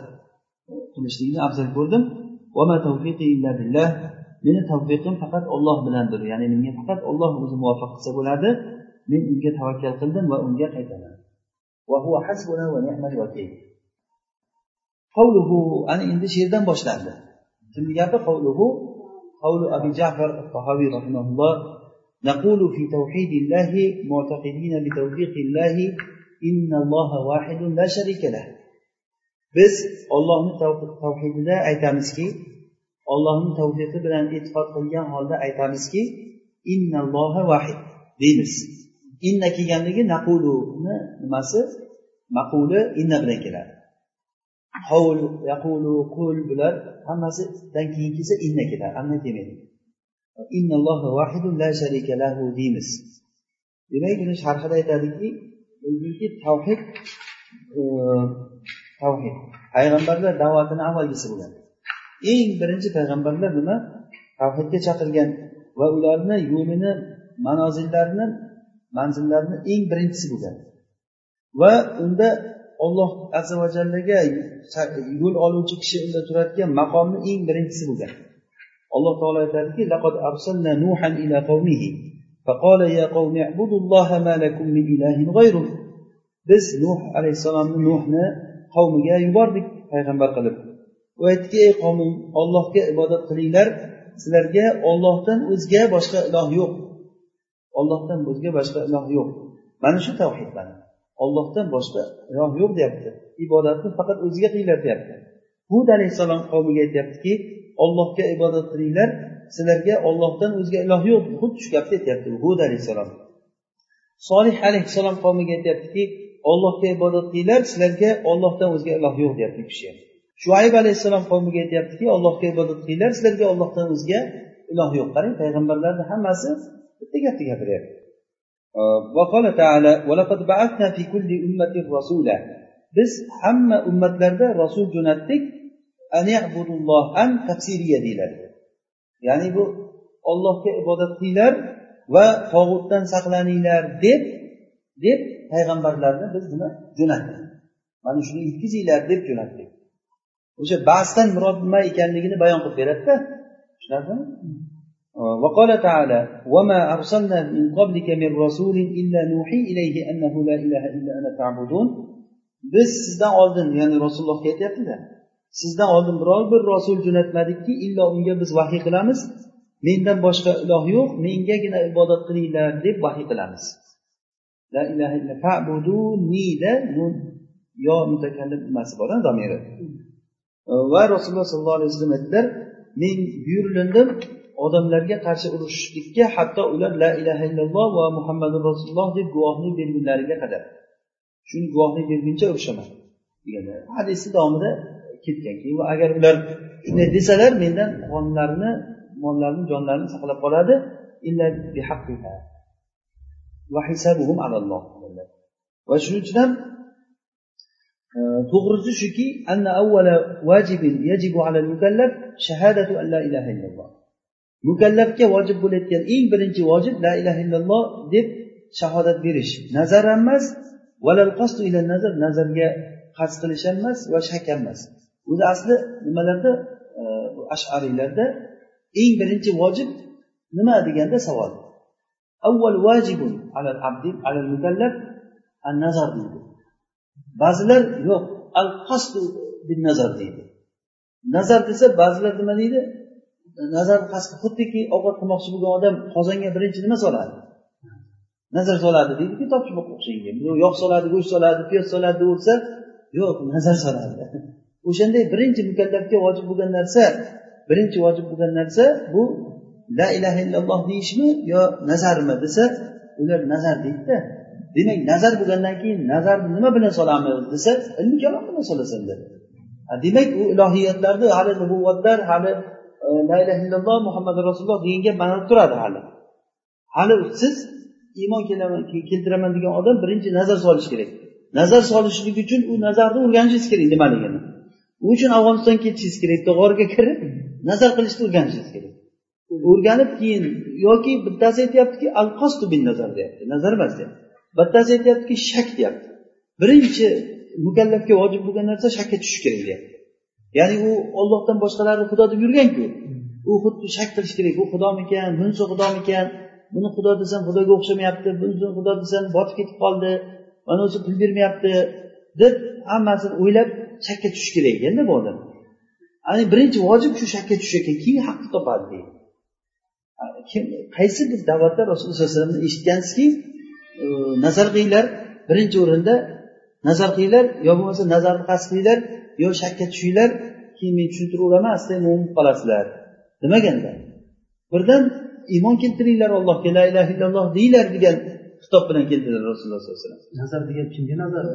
qilishlikni afzal ko'rdim. meni tavfiqim faqat olloh bilandir ya'ni menga faqat olloh o'zi muvaffaq qilsa bo'ladi men unga tavakkal qildim va unga qaytaman qavluhu ana endi she'rdan boshlandi kimni gapi qavluhu قول أبي جعفر الطحاوي رحمه الله نقول في توحيد الله معتقدين بتوفيق الله إن الله واحد لا شريك له biz ollohni tavhidida aytamizki ollohni tavhidi bilan e'tiqod qilgan holda aytamizki innalloha vahid deymiz. Inna kelganligi naquluni nimasi? Maquli inna bilan keladi. Hovul yaqulu qul bular hammasidan keyin kelsa inna keladi. Anna kelmaydi innalloha vahidun la sharika lahu deymiz. Demak buni sharhida aytadiki tavhid tavhid payg'ambarlar da'vatini avvalgisi bo'lgan eng birinchi payg'ambarlar nima tavhidga chaqirgan va ularni yo'lini manozillarini manzillarini eng birinchisi bo'lgan va unda olloh azza va jallaga yo'l oluvchi kishi unda turadigan maqomni eng birinchisi bo'lgan alloh taolo aytadiki laqad arsalna nuhan ila qavmihi فقال يا قوم اعبدوا الله ما لكم من إله غيره biz nuh alayhissalomni nuhni qavmiga yubordik payg'ambar qilib. U aytdiki ey qavmim ollohga ibodat qilinglar. Sizlarga ollohdan o'zga boshqa iloh yo'q. Ollohdan o'zga boshqa iloh yo'q. Mana shu tavhid mana ollohdan boshqa iloh yo'q deyapti. Ibodatni faqat o'ziga qilinglar deyapti. Hud alayhissalom qavmiga aytyaptiki ollohga ibodat qilinglar. Sizlarga ollohdan o'zga iloh yo'q xuddi shu gapni aytyapti hud alayhissalom. Solih alayhissalom qavmiga aytyaptiki ollohga ibodat qilinglar sizlarga ollohdan o'zga iloh yo'q deyapti u kishi shuayb alayhissalom qavmiga aytyaptiki allohga ibodat qilinglar sizlarga ollohdan o'zga iloh yo'q qarang payg'ambarlarni hammasi bitta gapni gapiryapti وقال تعالى ولقد بعثنا في كل أمة رسولا biz hamma ummatlarda rasul jo'natdik an tafsiriya deyiladi ya'ni bu ollohga ibodat qilinglar va tog'utdan saqlaninglar deb deb payg'ambarlarni biz nima jo'natdik mana shuni yetkazinglar deb jo'natdik o'sha basdan murod nima ekanligini bayon qilib beradida tushunarlimi وقال تعالى وما أرسلنا من قبلك من رسول إلا نوحي إليه أنه لا إله إلا أنا فاعبدون biz sizdan oldin ya'ni rasulullohga aytyaptida sizdan oldin biror bir rasul jo'natmadikki illo unga biz vahiy qilamiz mendan boshqa iloh yo'q mengagina ibodat qilinglar deb vahiy qilamiz La ilaha illa fa'budunida yo mutakallim nimasi bor domiri. Va rasululloh sollallohu alayhi vasallam aytdilar men buyurilindim odamlarga qarshi urushishlikka hatto ular la ilaha illalloh va muhammadu rasululloh deb guvohlik bergunlariga qadar. Shuni guvohlik berguncha urushaman deganlar hadisni davomida ketgan keyin agar ular shunday desalar mendan qonlarini mollarini jonlarini saqlab qoladi va shuning uchun ham e, to'g'risi shuki mukallafga vojib bo'layotgan eng birinchi vojib la ilaha illalloh deb shahodat berish. Nazar ham emas nazarga qasd qilish ham emas va shak ham emas. O'zi asli nimalarda? E, ash'ariylarda eng birinchi vojib nima deganda savol. Avval vajibun alal abdi alal mukallaf an nazar deydi. Ba'zilar yo'q al qasdu bin nazar deydi. Nazar desa ba'zilar nima deydi? Nazar qasdi xuddiki ovqat qilmoqchi bo'lgan odam qozonga birinchi nima soladi? Nazar soladi deydiki topchiboqqa o'xshagan yog' soladi go'sht soladi piyoz soladi deb yo'q nazar soladi. (laughs) O'shanday birinchi mukallafga vojib bo'lgan narsa birinchi vojib bo'lgan narsa bu la ilaha illalloh deyishmi yo nazarmi desa ular nazar deydida. Demak nazar bo'lgandan keyin nazarni nima bilan solamiz desa ilmi kalom bilan solasan dedi. Demak u ilohiyatlarni hali nubuvvatlar hali e, la ilaha illalloh muhammad rasululloh deganga mana turadi hali. Hali siz iymon keltiraman degan odam birinchi nazar solishi kerak. Nazar solishlik uchun u nazarni o'rganishingiz kerak nimaligini. U uchun afg'onistonga ketishingiz kerak g'orga kirib nazar qilishni o'rganishingiz kerak. O'rganib keyin yoki bittasi aytyaptiki al qostu bin nazar deyapti. Nazar emas deyapti. Bittasi aytyaptiki shak deyapti. Birinchi mukallafga vojib bo'lgan narsa shakka tushish kerak deyapti. Ya'ni u ollohdan boshqalarni xudo deb yurganku. U xuddi shak qilish kerak. Bu xudomikan bunisi xudomikan. Buni xudo desam xudoga o'xshamayapti bunisi xudo desam botib ketib qoldi. Mana o'zi pul bermayapti deb hammasini o'ylab shakka tushish kerak ekanda bu odam. Ya'ni birinchi vojib shu shakka tushish ekan keyin haqni topadi. deydi kim qaysi bir davlatda rasululloh sallallohu alayhi vasallamni eshitgansizki nazar qilinglar birinchi o'rinda nazar qilinglar yo bo'lmasa nazarni qasd qilinglar yo shakka tushinglar keyin men tushuntiraverman asta mo'min qolasizlar. Demaganda birdan iymon keltiringlar allohga la ilaha illalloh deyglar degan xitob bilan keldilar rasululloh sollallohu alayhi vasallam. Nazar degan kimga nazar?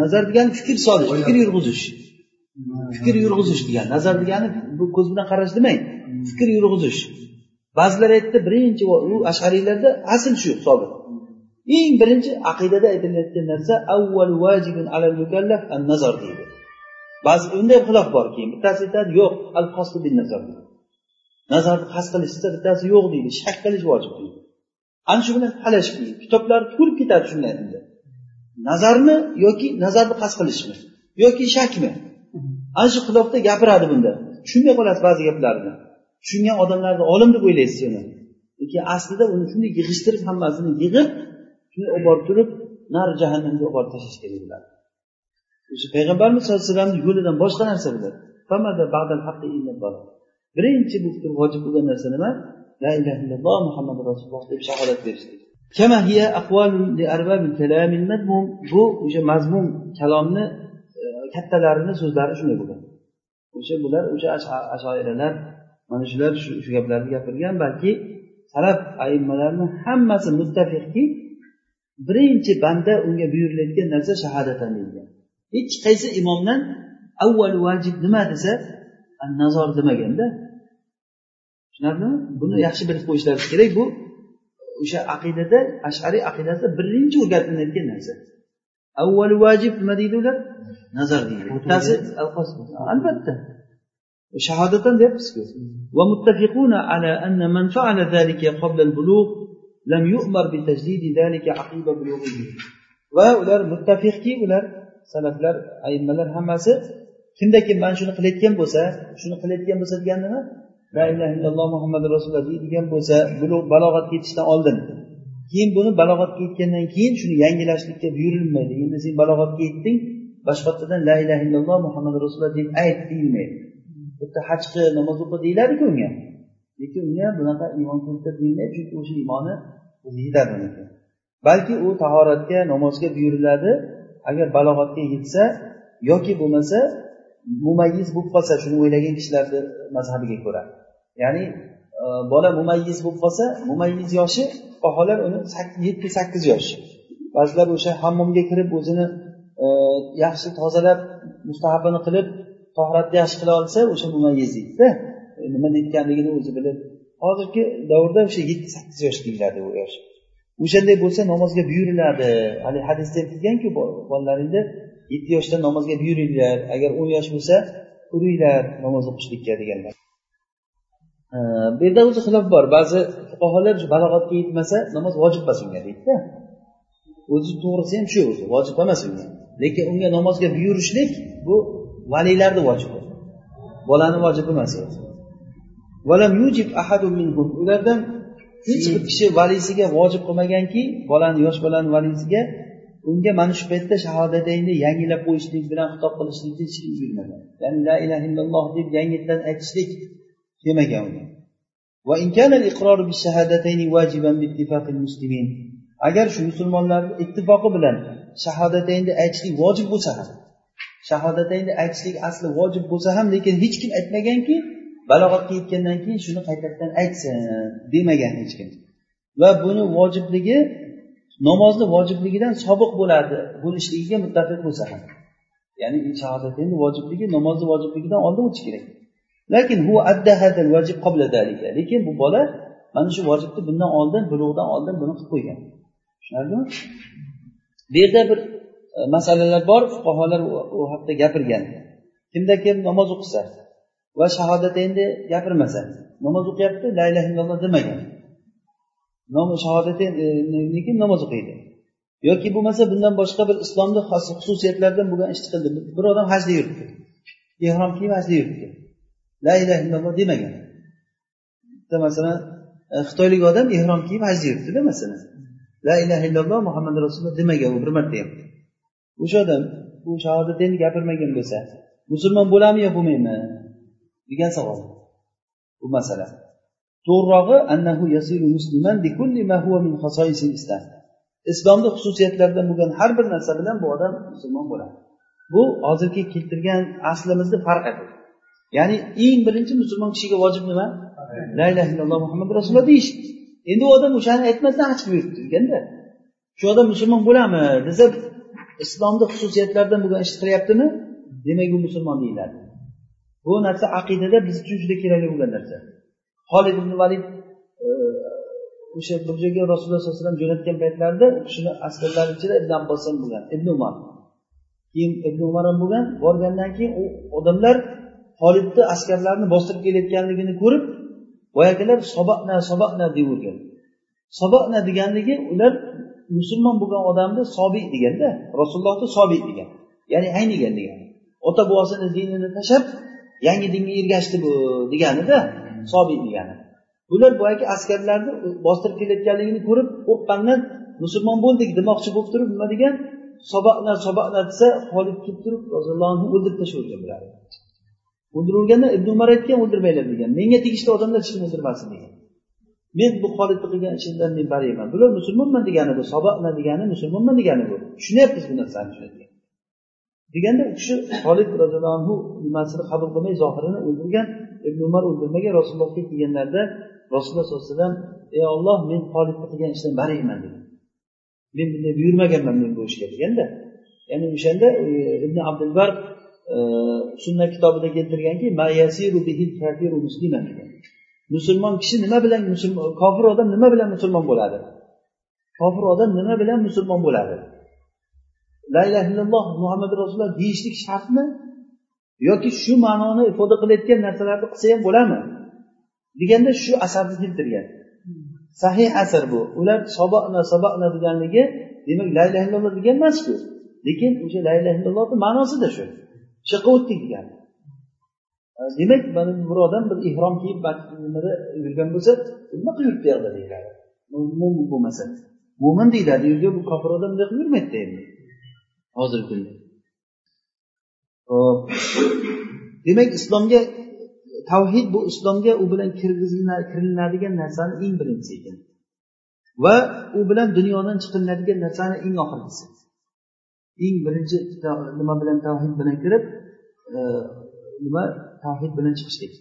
Nazar? Degani fikr solish fikr yurg'izish. Fikr yurg'izish degani nazar degani bu ko'z bilan qarash demang. Fikr yurg'izish ba'zilar aytdi birinchi u ashariylarda asl shu hisobi. Eng birinchi aqidada aytilayotgan narsa avval vajibun alal mukallaf an nazar deydi. Ba'zi unda xilof bor keyin bittasi aytadi yo'q al qasdu bin nazar nazarni qasd qilishsa bittasi yo'q deydi shak qilish vojib deydi. Ana shu bilan talashib kitoblar to'lib ketadi shunday endi nazarmi yoki nazarni qasd qilishmi yoki shakmi? Ana shu xilofda gapiradi bunda. Tushunmay qolasiz ba'zi gaplarni. Tushungan odamlarni olim deb o'ylaysiz uni lekin aslida uni shunday yig'ishtirib hammasini yig'ib shuni olib borib turib nari jahannamga olib borib tashlash kerak bo'ladi. O'sha payg'ambarimiz sallallohu alayhi vasallamni yo'lidan boshqa narsa biladi birinchi bu vojib bo'lgan narsa nima? La ilaha illalloh muhammad rasululloh deb shahodat berishlik bu o'sha mazmun kalomni e, kattalarini so'zlari shunday bo'lgan o'sha bular o'sha ashoiralar mana shular shu gaplarni gapirgan balki salaf aimmalarni hammasi muttafiqki birinchi banda unga buyurilayotgan narsa shahodatan deyilgan hech qaysi imomdan avval vajib nima desa nazor demaganda tushunarlimi? Buni yaxshi bilib qo'yishlari kerak bu. O'sha aqidada ashariy aqidasida birinchi o'rgatilayotgan narsa. Avval vajib nima deydi ular? Nazar deydi. Bittasi albatta. shahodatan deyapmizku ومتفقون على أن من فعل ذلك قبل البلوغ لم يؤمر بتجديد ذلك عقيب بلوغه va ular muttafiqki ular salaflar ayimmalar hammasi kimda kim mana shuni qilayotgan bo'lsa shuni qilayotgan bo'lsa degani nima la ilaha illalloh muhammad rasululloh deydigan bo'lsa balog'atga yetishdan oldin keyin buni balog'atga yetgandan keyin shuni yangilashlikka buyurilmaydi endi sen balog'atga yetding boshqatdan la ilaha illalloh muhammad rasululloh deb ayt deyilmaydi Bitta hajqi namoz o'qi deyiladiku unga? Lekin unga bunaqa iymon keltir deyilmaydi chunki o'sha iymoni yetadi uniki balki u tahoratga namozga buyuriladi agar balog'atga yetsa yoki bo'lmasa mumayyiz bo'lib qolsa shuni o'ylagan kishilarni mazhabiga ko'ra. Ya'ni e, bola mumayyiz bo'lib qolsa mumayyiz yoshi baholar uni yetti sakkiz yosh. Ba'zilar o'sha hammomga kirib o'zini e, yaxshi tozalab mustahabini qilib tohratni yaxshi qila olsa o'sha mumayyiz deydida e, nima deyotganligini o'zi bilib. Hozirgi davrda o'sha yetti sakkiz yosh deyiladi u yosh. O'shanday bo'lsa namozga buyuriladi. Haligi hadisda ham kelganku bolalaringni yetti yoshda namozga buyuringlar. Agar o'n yosh bo'lsa uringlar namoz o'qishlikka deganlar. Bu yerda o'zi xilof bor. Ba'zi fuqarolar balog'atga yetmasa namoz vojib emas unga deydida. O'zi to'g'risi ham shu o'zi vojib emas unga lekin unga namozga buyurishlik bu valiylarni vojibi bolani vojibi emas. Ulardan hech bir kishi valisiga vojib qilmaganki bolani yosh bolani valisiga unga mana shu paytda shahodatayni yangilab qo'yishlik bilan xitob qilishlikni hech kim buyurmagan ya'ni la ilaha illalloh deb yangitdan aytishlik kelmagan unga agar shu musulmonlarni ittifoqi bilan shahodataynni aytishlik vojib bo'lsa ham shahodataynni aytishlik asli vojib bo'lsa ham lekin hech kim aytmaganki balog'atga yetgandan keyin shuni qaytadan aytsin demagan hech kim. Va buni vojibligi namozni vojibligidan sobiq bo'ladi bo'lishligiga muttafiq bo'lsa ham. Ya'ni shahodatayni vojibligi namozni vojibligidan oldin o'tishi kerak. Lekin hu vajib lekin bu bola mana shu vojibni bundan oldin bulug'dan oldin buni qilib qo'ygan. Tushunarlimi? Bu yerda bir Э, masalalar bor fuqarolar u haqida gapirgan. Kimda kim namoz o'qisa va shahodatayni gapirmasa namoz o'qiyapti la illaha illalloh demagan. Shahodatayn e, namoz o'qiydi? Yoki bo'lmasa bundan boshqa bir islomni xususiyatlaridan bo'lgan ishni qildi bir odam hajda yuribdi. Ehrom kiyib hajda yuribdi? La illaha illalloh demagan. Bitta masalan e, xitoylik odam ehrom kiyib hajda yuribdida masalan la ilaha illalloh muhammad rasululloh demagan u bir marta ham o'sha odam bu shahodatni gapirmagan bo'lsa musulmon bo'ladimi yo bo'lmaymi? degan savol. Bu masala. To'g'rirog'i annahu yasiru musliman ma huwa min islam. Islomni xususiyatlaridan bo'lgan har bir narsa bilan bu odam musulmon bo'ladi. Bu hozirgi keltirgan aslimizni farq etadi ya'ni eng birinchi musulmon kishiga vojib nima? La ilaha illalloh muhammad rasululloh deyish endi u odam o'shani aytmasdan haj buyuribdi deganda shu odam musulmon bo'ladimi desa islomni xususiyatlaridan bugun ish qilyaptimi demak u musulmon deyiladi. Bu narsa aqidada biz uchun juda kerakli bo'lgan narsa. Holid ibn valid e, o'sha bir joyga rasululloh sollallohu alayhi vasallam jo'natgan paytlarida u kishini askarlari ichida ibn abbos ham bo'lgan ibn umar. Keyin ibn umar ham bo'lgan. Borgandan keyin u odamlar holidni askarlarini bostirib kelayotganligini ko'rib boyagilar sobaqna deb deyavergan sobaqna deganligi ular musulmon bo'lgan odamni sobiy deganda rasulullohni sobiy degan. Ya'ni aynigan degani ota bobosini dinini tashlab yangi dinga ergashdi bu deganida sobiy degani bular boyagi askarlarni bostirib kelayotganligini ko'rib qo'rqqandan musulmon bo'ldik demoqchi bo'lib turib nima degan? Sobaqlar sobaqlar desa holid kelib turib roziyallohu o'ldirib tashlavergan bularni. O'ldirganda ibn umar aytgan o'ldirmanglar degan. Menga tegishli odamlar hech kim o'ldirmasin degan. Men bu holidni qilgan ishimdan men bariman bular musulmonman degani bu soboqna degani musulmonman degani bu. Tushunyapmiz bu narsani deganda u kishi holid roziyallohu anhu nimasini qabul qilmay zohirini o'ldirgan ibn umar o'ldirmagan rasulullohga kelganlarida rasululloh sollallohu alayhi vasallam ey olloh men holidni qilgan ishdan bariman degan men bunday buyurmaganman men bu ishga deganda ya'ni o'shanda e, ibn abdulbar e, sunna kitobida keltirganki musulmon kishi nima bilan kofir odam nima bilan musulmon bo'ladi? Kofir odam nima bilan musulmon bo'ladi? La illaha illalloh muhammad rasululloh deyishlik shartmi? Yoki shu ma'noni ifoda qilayotgan narsalarni qilsa ham bo'ladimi? Deganda shu asarni keltirgan. Sahih asar bu. Ular soboqna soboqna deganligi demak la illaha illalloh degan emasku. Lekin o'sha la illaha illallohni ma'nosida shu. Shu yoqqa o'tdik degani Э, demak mana bir odam bir ehrom kiyib nimada yurgan bo'lsa nima qilib yuribdi yoqda deyiladi mo'min bo'lmasa mo'min deyiladi u yerga bu kofir odam bunday qilib yurmaydida endi hozirgi kunda. Hop demak islomga tavhid bu islomga u bilan kirilinadigan narsani eng birinchisi ekan. Va u bilan dunyodan chiqiladigan narsani eng oxirgisi. Eng birinchi nima bilan tavhid bilan kirib e, nima? Tavhid bilan chiqishlik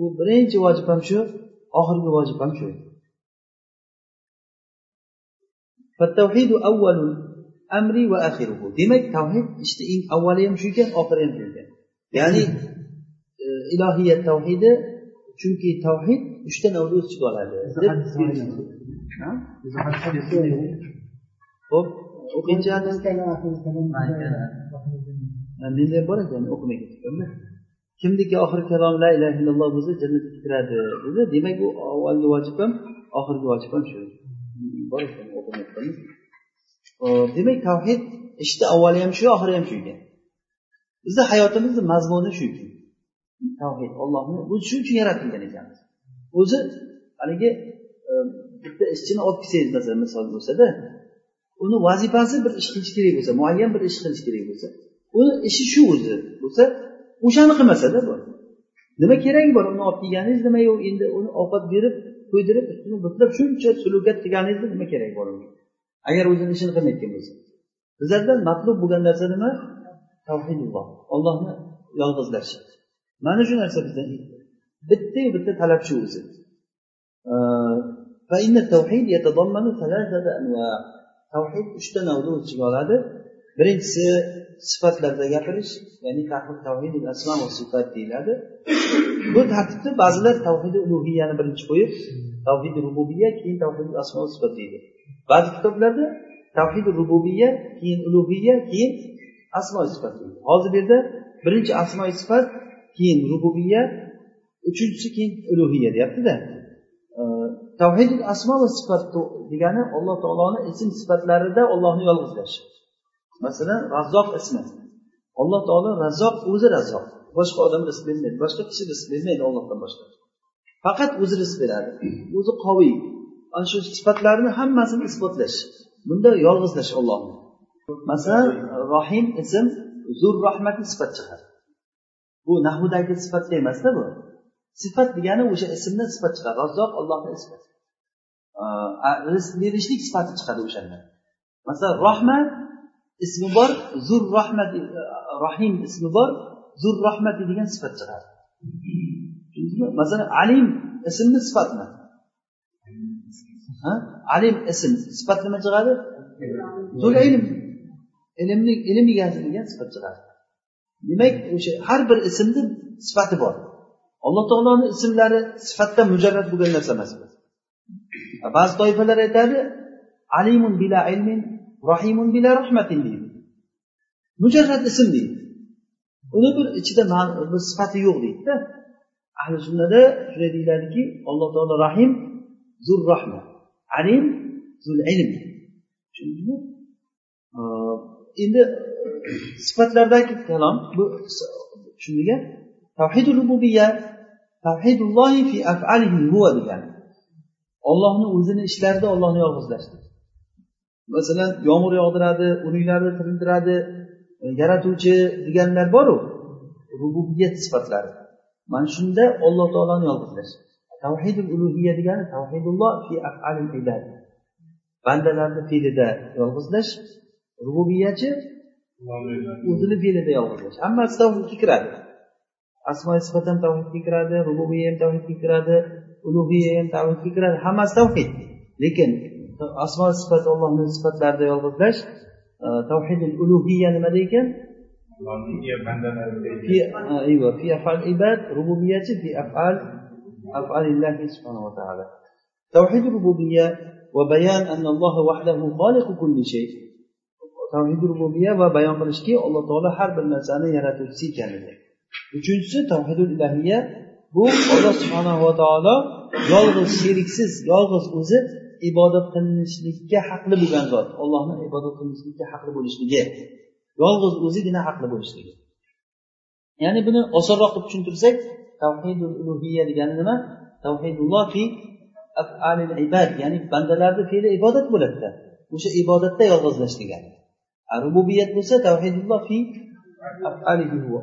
u birinchi vojib ham shu oxirgi vojib ham shu amri va axiruhu demak tavhid ishni eng avvali ham shu ekan oxiri ham shu ekan ya'ni e, ilohiyat tavhidi chunki tavhid uchta navda o'z ichiga oladi ho'p o'qiychi menda bor ekan o'qimay ketibmanmi kimniki oxirgi kalom la ilaha illalloh bo'lsa jannatga kiradi dedi. Demak u avvalgi vojib ham oxirgi vojib ham shu demak tavhid ishni avvali ham shu oxiri ham shu ekan. Bizni hayotimizni mazmuni shu ekan. Tavhid ollohni o'zi shuning uchun yaratilgan ekanmiz. O'zi haligi e, bitta ishchini olib kelsangiz masalan misol bo'lsada uni vazifasi bir ish qilish kerak bo'lsa muayyan bir ish qilish kerak bo'lsa uni ishi shu o'zi bo'lsa o'shani qilmasada bu nima keragi bor? Uni olib kelganingiz nima yo'q? Endi uni ovqat berib to'ydirib ustini butlab shuncha sulukat qilganingizni nima keragi bor unga? Agar o'zini ishini qilmayotgan bo'lsa. Bizlardan matlub bo'lgan narsa nima? Tavhidulloh. Ollohni yolg'izlash mana shu narsa bizdan bittayu bitta talab shu o'zi. Tavhid uchta navni o'z ichiga oladi. Birinchisi sifatlarda gapirish ya'ni tavhid asma va sifat deyiladi. Bu tartibda ba'zilar tavhidi ulug'iyani birinchi qo'yib tavhidi rububiya keyin tavhid asmo sifat deydi. Ba'zi kitoblarda tavhidi rububiya keyin ulug'iya keyin asmo sifat deydi. Hozir bu yerda birinchi asmo sifat keyin rububiya uchinchisi keyin ulug'iya deyaptida tavhid asmo va sifat degani alloh taoloni ism sifatlarida ollohni yolg'izlash masalan razzoq ismi. Alloh taolo razzoq o'zi razzoq. Boshqa odam rizq bermaydi boshqa kishi rizq bermaydi ollohdan boshqa. Faqat o'zi rizq beradi. O'zi qoviy. Ana shu sifatlarni hammasini isbotlash. Bunda yolg'izlash ollohni masalan rohim ism zur rahmatni sifat chiqadi. Bu nahudagi sifatda emasda bu. Sifat degani o'sha ismdan sifat chiqadi. Razzoq ollohni ismi. Rizq berishlik sifati chiqadi o'shanda. Masalan rohmat ismi bor zur rahmat rahim ismi bor zur rahmati degan sifat chiqadi masalan alim ismmi sifatmi? Alim ism sifat nima chiqadi zul ilm. Ilmni ilm egasi degan sifat chiqadi demak o'sha har bir ismni sifati bor. Alloh taoloni ismlari sifatda mujarrad bo'lgan narsa emas. Ba'zi toifalar aytadi alimun bila ilmin rahimun bila rahmatin deydi. Mujarrad ism deydi. Uni bir ichida bir sifati yo'q deydida ahli sunnada shunday deyiladiki alloh taolo rahim zur rahma alim zul ilm. Tushundingmi? Endi sifatlardagi kalom bu tushundinga tavhidul rububiya tavhidullohi fi afalihi huva degani ollohni o'zini ishlarida ollohni yolg'izlashlik masalan yomg'ir yog'diradi uninglarni tiriltiradi e, yaratuvchi deganlar boru rububiyat sifatlari. Mana shunda olloh taoloni yolg'izlash tavhidul ulug'iya degani tavhidulloh fi afalil ibad bandalarni fe'lida yolg'izlash rububiyachi o'zini fe'lida yolg'izlash. Hammasi tavhidga kiradi. Asmo sifat ham tavhidga kiradi rububiya ham tavhidga kiradi ulug'iya ham tavhidga kiradi. Hammasi tavhid. Lekin asmo sifat allohni sifatlarida yolg'izlash tavhidi ulug'iya nimada ekan ayva fi afal ibad rububiyachi fi afal afalillahi subhanava taala. Tavhid rububiya va bayan annallohu vahdahu xoliqu kulli shay. Tavhid rububiya va bayon qilishki alloh taolo har bir narsani yaratuvchisi ekanligi. Uchinchisi tavhidul ilahiya bu alloh subhanava taolo yolg'iz sheriksiz yolg'iz o'zi ibodat qilinishlikka haqli bo'lgan zot. Ollohni ibodat qilinishlikka haqli bo'lishligi. Yolg'iz o'zigina haqli bo'lishligi. Ya'ni buni osonroq qilib tushuntirsak tavhidul ulug'iya degani nima? Tavhidulloh fi afalil ibad ya'ni bandalarni fe'li ibodat bo'ladida. O'sha ibodatda yolg'izlash degani rububiyat bo'lsa tavhidulloh fi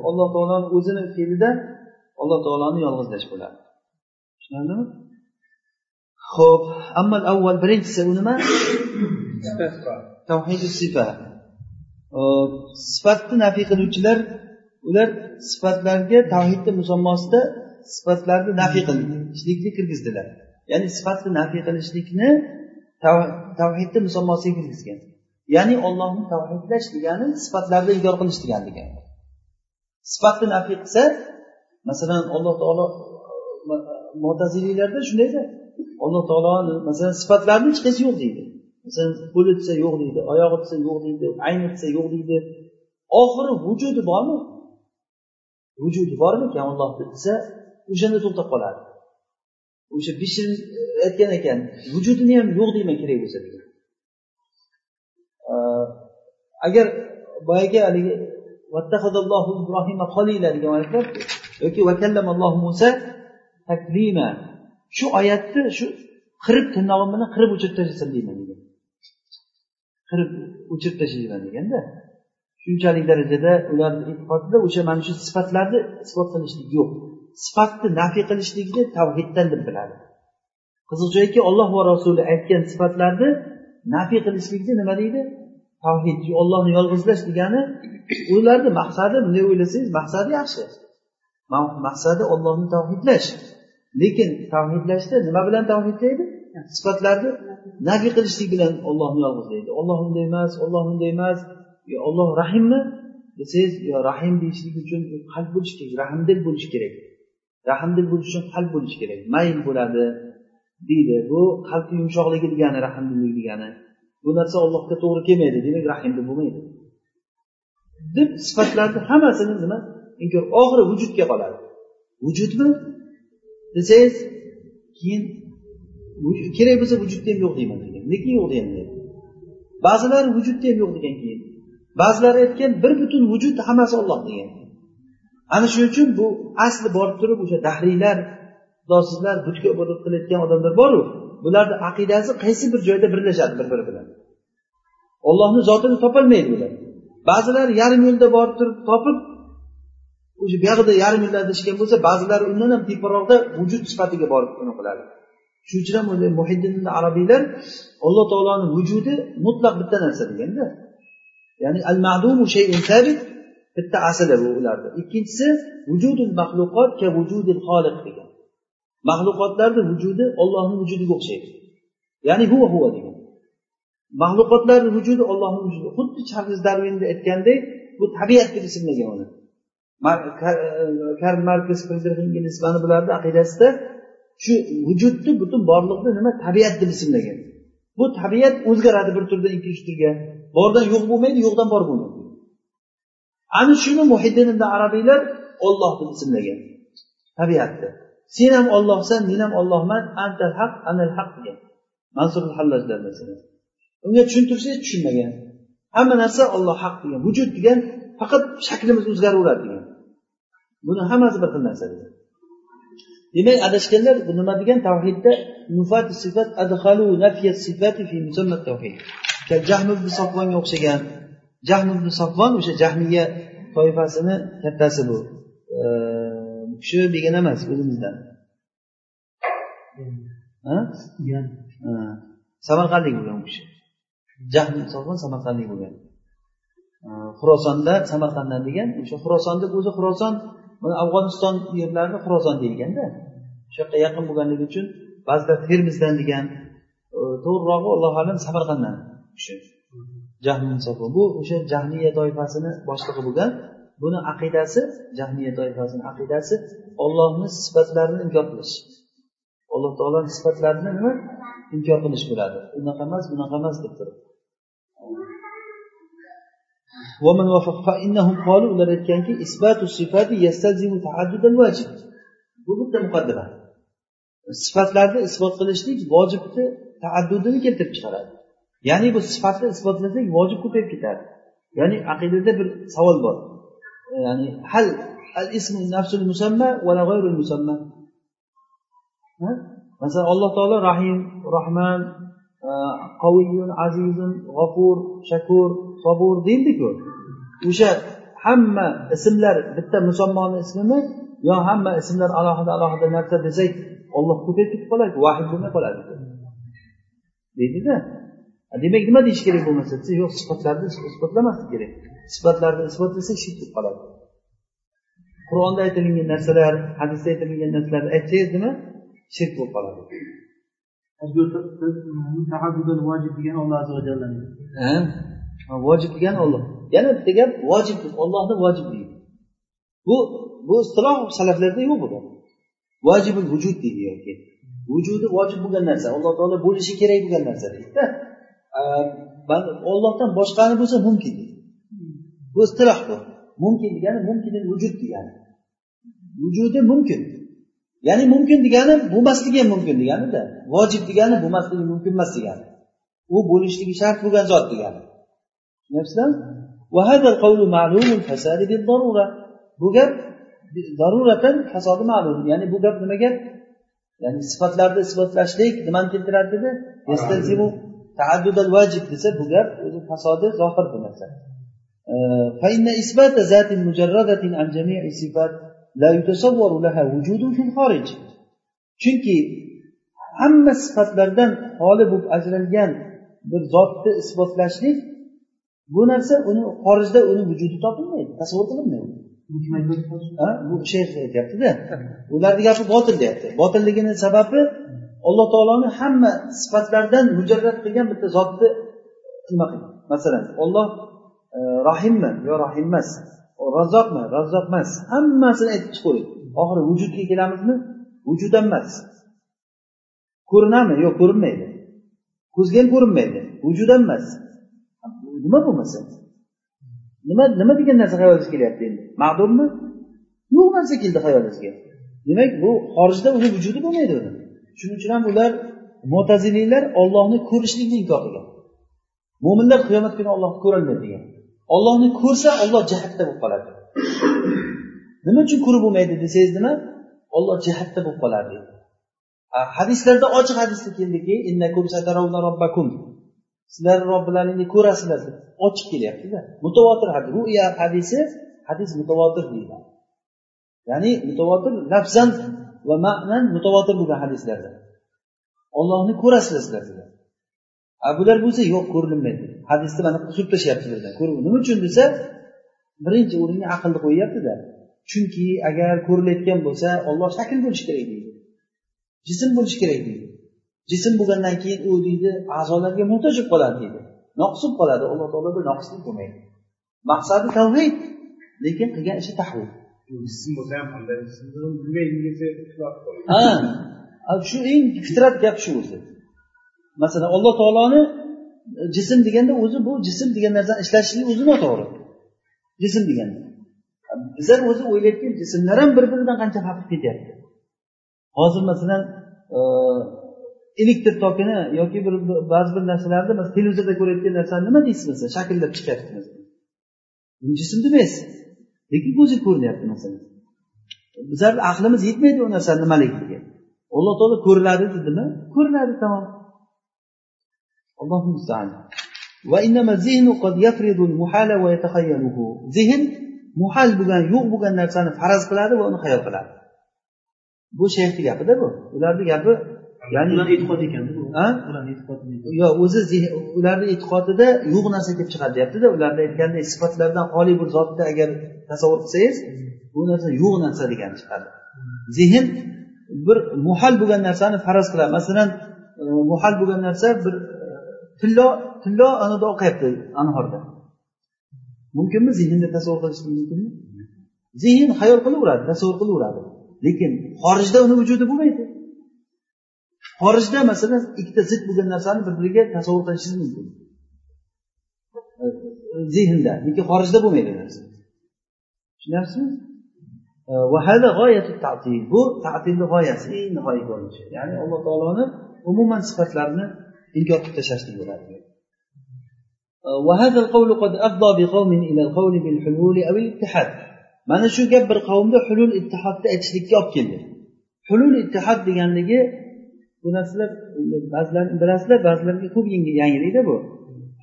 alloh taoloni o'zini fe'lida alloh taoloni yolg'izlash bo'ladi. Tushunarlimi? Ho'p ammal avval birinchisi u nima? Tavhidi sifa. Sifatni nafiy qiluvchilar ular sifatlarga tavhidni musammosida sifatlarni nafiy qilishlikni kirgizdilar. Ya'ni sifatni nafiy qilishlikni tavhidni musammosiga kirgizgan. Ya'ni ollohni tavhidlash degani sifatlarni inkor qilish degani degan. Sifatni nafiy qilsa masalan alloh taolo mo'taziliylarda shundayda alloh taoloni masalan sifatlarini hech qaysi yo'q deydi. Masalan qo'li desa yo'q deydi oyog'i desa yo'q deydi ayni desa yo'q deydi. Oxiri vujudi bormi? Vujudi bormikan ollohni desa o'shanda to'xtab qoladi. O'sha bishir e, aytgan ekan vujudini ham yo'q deyman kerak bo'lsa degan. E, agar boyagi haligi degan oyatlar yoki musa taklima shu oyatni shu qirib tirnog'im bilan qirib o'chirib tashlasin deyman degan. Qirib o'chirib tashlayman deganda shunchalik darajada ularni e'tiqodida o'sha mana shu sifatlarni isbot qilishlik yo'q. Sifatni nafiy qilishlikni tavhiddan deb biladi. Qiziq joyki olloh va rasuli aytgan sifatlarni nafiy qilishlikni nima deydi? Tavhid ollohni yolg'izlash degani ularni maqsadi bunday o'ylasangiz maqsadi yaxshi. Maqsadi ollohni tavhidlash. Lekin tavhidlashda nima bilan tavhidlaydi? Sifatlarni nafiy qilishlik bilan ollohni yolg'izlaydi olloh unday emas olloh bunday emas. Olloh rahimmi? Desangiz yo rahim deyishlik uchun qalb bo'lishi kerak rahmdil bo'lishi kerak. Rahmdil bo'lish uchun qalb bo'lishi kerak. Mayl bo'ladi deydi. Bu qalbni yumshoqligi degani rahmdillik degani. Bu narsa allohga to'g'ri kelmaydi. Demak rahimli bo'lmaydi. Deb sifatlarni hammasini nima? Inkor oxiri vujudga qoladi. Vujudmi desangiz keyin kerak bo'lsa vujudda ham yo'q deyman degan. Lekin yo'q deyapman ba'zilar vujudda ham yo'q degan keyin. Ba'zilari aytgan bir butun vujud hammasi olloh degan. Ana shuning uchun bu asli borib turib o'sha dahriylar xudosizlar butga ibodat qilayotgan odamlar boru. Bularni aqidasi qaysi bir joyda birlashadi bir biri bilan? Ollohni zotini topolmaydi ular ba'zilar yarim yo'lda borib turib topib o'sha buyog'ida yarim yillarda adashgan bo'lsa ba'zilari undan ham teparoqda vujud sifatiga borib uni qiladi. Shuning uchun ham muhiddin arabiylar alloh taoloni vujudi mutlaq bitta narsa deganda ya'ni al madumu shay'un sabit bitta asli bu ularni ikkinchisi vujudul maxluqot ka vujudil xoliq degan. Maxluqotlarni vujudi ollohni vujudiga o'xshaydi. Ya'ni huva huva degan. Maxluqotlarni vujudi ollohni vujudi xuddi charliz darvinni aytgandek bu tabiat deb ismlagan uni. Karl markes friderix nisbani bularni aqidasida shu vujudni butun borliqni nima tabiat deb ismlagan. Bu tabiat o'zgaradi bir turdan ikkinchi turga. Bordan yo'q bo'lmaydi yo'qdan bor bo'lmaydi. Ana shuni muhiddin arabiylar olloh deb ismlagan. Tabiatni sen ham ollohsan men ham ollohman antal haq anal haq degan. Mansur hallajlar masalan. Unga tushuntirsangiz tushunmagan. Hamma narsa olloh haq degan. Vujud degan faqat shaklimiz o'zgaraveradi degan. Buni hammasi bir xil narsa degan demak adashganlar bu nima degan tavhidda nufat sifat adhalu nafiyat sifati fi tavhid jahm ibn sofvonga o'xshagan jahm ibn sofvon o'sha jahmiya toifasini kattasi bu. Bu kishi begona emas o'zimizdan. Samarqandlik bo'lgan u kishi. Jahl sofvon samarqandlik bo'lgan xurosonda samarqanddan degan o'sha xurosonni o'zi xuroson mana afg'oniston yerlarini xuroson deyilganda o'sha yoqqa yaqin bo'lganligi uchun ba'zida termizdan degan e, to'g'rirog'i allohu alam samarqanddan kishi. Bu o'sha jahmiya toifasini boshlig'i bo'lgan. Buni aqidasi jahmiya toifasini aqidasi ollohni sifatlarini inkor qilish. Alloh taoloni sifatlarini nima? Inkor qilish bo'ladi. Unaqa emas bunaqa emas deb turib ular aytganki bu bitta muqaddima. Sifatlarni isbot qilishlik vojibni taaddudini keltirib chiqaradi. Ya'ni bu sifatni isbotlasak vojib ko'payib ketadi. Ya'ni aqidada bir savol bor. Ya'ni hal al ismu nafsul musamma va g'ayrul musamma. Masalan alloh taolo rahim rahman qaviyun azizun g'afur shakur sobur deyildiku o'sha hamma ismlar bitta musammoni ismimi yo hamma ismlar alohida alohida narsa desak olloh ko'payib ketib qoladi vahid bo'lmay qoladi. Deydida? Demak nima deyish kerak bo'lmasa desa yo'q sifatlarni isbotlamaslik kerak. Sifatlarni isbotlasa shirk bo'lib qoladi. Qur'onda aytilgan narsalar hadisda aytilgan narsalarni aytsangiz nima? Shirk bo'lib qoladi. Vojib degan olloh azza vojib degan olloh yana bitta gap vojib ollohni vojibligi bu bu istiloh salaflarda yo'q bu. Vojibul vujud deydi yoki. Vujudi vojib bo'lgan narsa alloh taolo bo'lishi kerak bo'lgan narsa deydida ollohdan boshqani bo'lsa mumkin deydi. Bu istiloh bu. Mumkin degani mumkin vujud degani. Vujudi mumkin. ya'ni mumkin degani bo'lmasligi ham mumkin deganida vojib degani bo'lmasligi mumkin emas degani u bo'lishligi shart bo'lgan zot degani tushunyapsizlarmi bu gap zaruratan fasodi ma'lum ya'ni bu gap nima gap ya'ni sifatlarni isbotlashlik nimani keltiradi dedi vajib desa bu gap o'zi fasodi zohir bu narsa فإن إثبات ذات مجردة عن جميع الصفات laha chunki hamma sifatlardan xoli bo'lib ajralgan bir zotni isbotlashlik bu narsa uni xorijda uni vujudi topilmaydi tasavvur qilinmaydi. Bu shayx aytyaptida. Ularni gapi botil deyapti. Botilligini sababi alloh taoloni hamma sifatlardan mujarrad qilgan bitta zotni nima qilgan masalan olloh e, rohimmi? Yo rohim emas. Razzoqmi? Razzoq emas. Hammasini aytib chiqavering oxiri vujudga kelamizmi? Vujudan emas. Ko'rinami? Yo'q ko'rinmaydi. Ko'zga ham ko'rinmaydi. Vujudan emas. Nima bo'lmasa? Nima nima degan narsa xayolingizga kelyapti endi? Ma'dummi yo'q narsa keldi xayolingizga. Demak bu xorijda uni vujudi bo'lmaydi uni. Shuning uchun ham ular mo'taziliylar ollohni ko'rishlikni inkor qilgan. Mo'minlar qiyomat kuni ollohni ko'rolmaydi degan. Ollohni ko'rsa olloh jihatda bo'lib qoladi. Nima uchun ko'rib bo'lmaydi desangiz nima? Olloh jihatda bo'lib qoladi hadislarda ochiq hadisda keldiki sizlar robbilaringni ko'rasizlar deb ochiq kelyaptida mutavotir hadis. Ruya hadisi hadis mutavotir deyiladi. Ya'ni mutavotir lafzan va ma'nan mutavotir bo'lgan hadislarda ollohni ko'rasizlar sizlar. Degan bular bo'lsa yo'q ko'rinmaydi hadisni mana uzib tashlayapti birdan nima uchun desa birinchi o'ringa aqlni qo'yyaptida chunki agar ko'rilayotgan bo'lsa olloh shakl bo'lishi kerak deydi. Jism bo'lishi kerak deydi. Jism bo'lgandan keyin u deydi a'zolarga muhtoj bo'lib qoladi deydi. Noqis bo'lib qoladi. Alloh taoloda noqislik bo'lmaydi maqsadi tavhid lekin qilgan ishi tahvil ha shu eng fitrat gap shu o'zi. Masalan alloh taoloni jism deganda o'zi bu jism degan narsani ishlatishlik o'zi noto'g'ri. Jism deganda. Bizlar o'zi o'ylayotgan jismlar ham bir biridan qancha farq ketyapti. Hozir masalan elektr tokini yoki bir ba'zi bir narsalarni biz televizorda ko'rayotgan narsani nima deysiz masalan? Shakllab chiqyapti jism demaysiz. Lekin ko'zga ko'rinyapti masalan. Bizlarni aqlimiz yetmaydi u narsani nimaligiga alloh taolo ko'riladi dedimi? Ko'rinadi tamom. Alloh zehn muhal bo'lgan yo'q bo'lgan narsani faraz qiladi va uni hayol qiladi. Bu shayxni gapida bu. Ularni gapi ya'ni e'tiqod ekan yo'q o'zi ularni e'tiqodida yo'q narsa kelib chiqadi deyaptida. Ularni aytganday sifatlardan xoli bir zotni agar tasavvur qilsangiz bu narsa yo'q narsa degani chiqadi. Zehn bir muhal bo'lgan narsani faraz qiladi. Masalan e, muhal bo'lgan narsa bir tillo tillo anada oqyapti anhorda. Mumkinmi zehnda tasavvur qilish mumkinmi? Zehn hayol qilaveradi tasavvur qilaveradi. Lekin xorijda uni vujudi bo'lmaydi. Xorijda masalan ikkita zid bo'lgan narsani bir biriga tasavvur qilishingiz mumkin. Zehnda lekin xorijda bo'lmaydi narsa. Tushunyapsizmi bu tatilni g'oyasi eng nihoyiy ko'rinishi ya'ni alloh taoloni umuman sifatlarini inkor qilib tashlashlik bo'ladi وهذا القول قد أفضى بقوم إلى القول بالحلول أو الاتحاد mana shu gap bir qavmni hulul ittihodni aytishlikka olib keldi hulul ittihod deganligi bu narsalar ba'zilar bilasizlar ba'zilarga ko'p yangilikda bu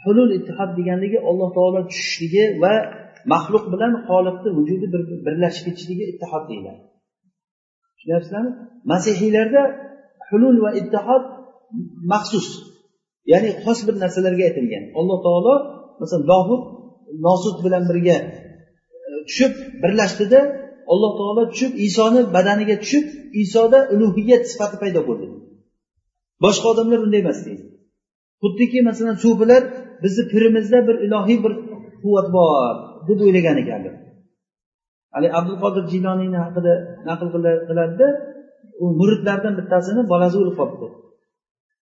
hulul ittihod deganligi alloh taolo tushishligi va maxluq bilan xoliqni vujudi bir birlashib ketishligi ittihod deyiladi tushunyapsizlarmi masihiylarda hulul va ittihod maxsus Ya'ni xos bir narsalarga aytilgan. Alloh taolo masalan lohud nosud bilan birga e, tushib birlashdida alloh taolo tushib isoni badaniga tushib isoda ulug'iyat sifati paydo bo'ldi. Boshqa odamlar unday emas deydi. Xuddiki masalan sufilar bizni pirimizda bir ilohiy bir quvvat bor deb o'ylagan ekanlar. Haligi abdul qodir jiloniyni haqida naql qiladida u muridlardan bittasini bolasi o'lib qolibdi.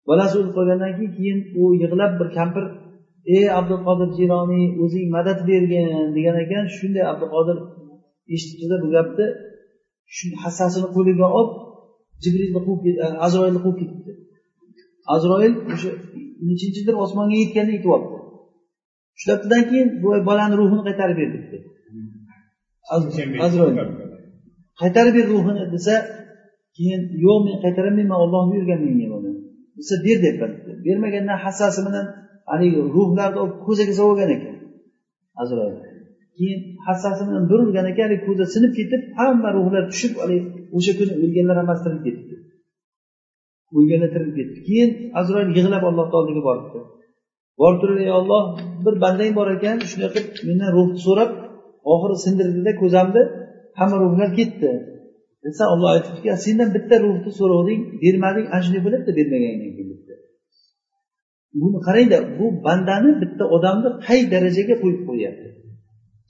Bolasi o'lib qolgandan keyin keyin u yig'lab bir kampir ey abdulqodir jiloniy o'zing madad bergin degan ekan. Shunday abduqodir eshitibdida bu gapni. Shu hassasini qo'liga olib jibrilni quvib azroilni quvib ketibdi azroil o'sha nechinchidir osmonga yetganda yetib olibdi uch keyin bu bolani ruhini qaytarib ber debdi azroil. qaytarib ber ruhini desa keyin yo'q men qaytarolmayman olloh buyurgan menga buni desa ber deyapman bermagandan hassasi bilan haligi ruhlarni olib ko'zaga solib olgan ekan. Azroil. Keyin hassasi bilan bir urgan ekan haligi ko'za sinib ketib hamma ruhlar tushib haligi o'sha kuni o'lganlar hammasi tirilib ketibdi. O'lganlar tirilib ketdi keyin azroil yig'lab allohni oldiga boribdi. Borib turib ey olloh bir bandang bor ekan shunday qilib mendan ruhni so'rab oxiri sindirdida ko'zamni hamma ruhlar ketdi. Desa olloh aytibdiki sendan bitta ruhni so'rovding bermading ana shunday bo'ladida bermaganingdan keyin debdi buni qarangda bu bandani bitta odamni qay darajaga qo'yib qo'yyapti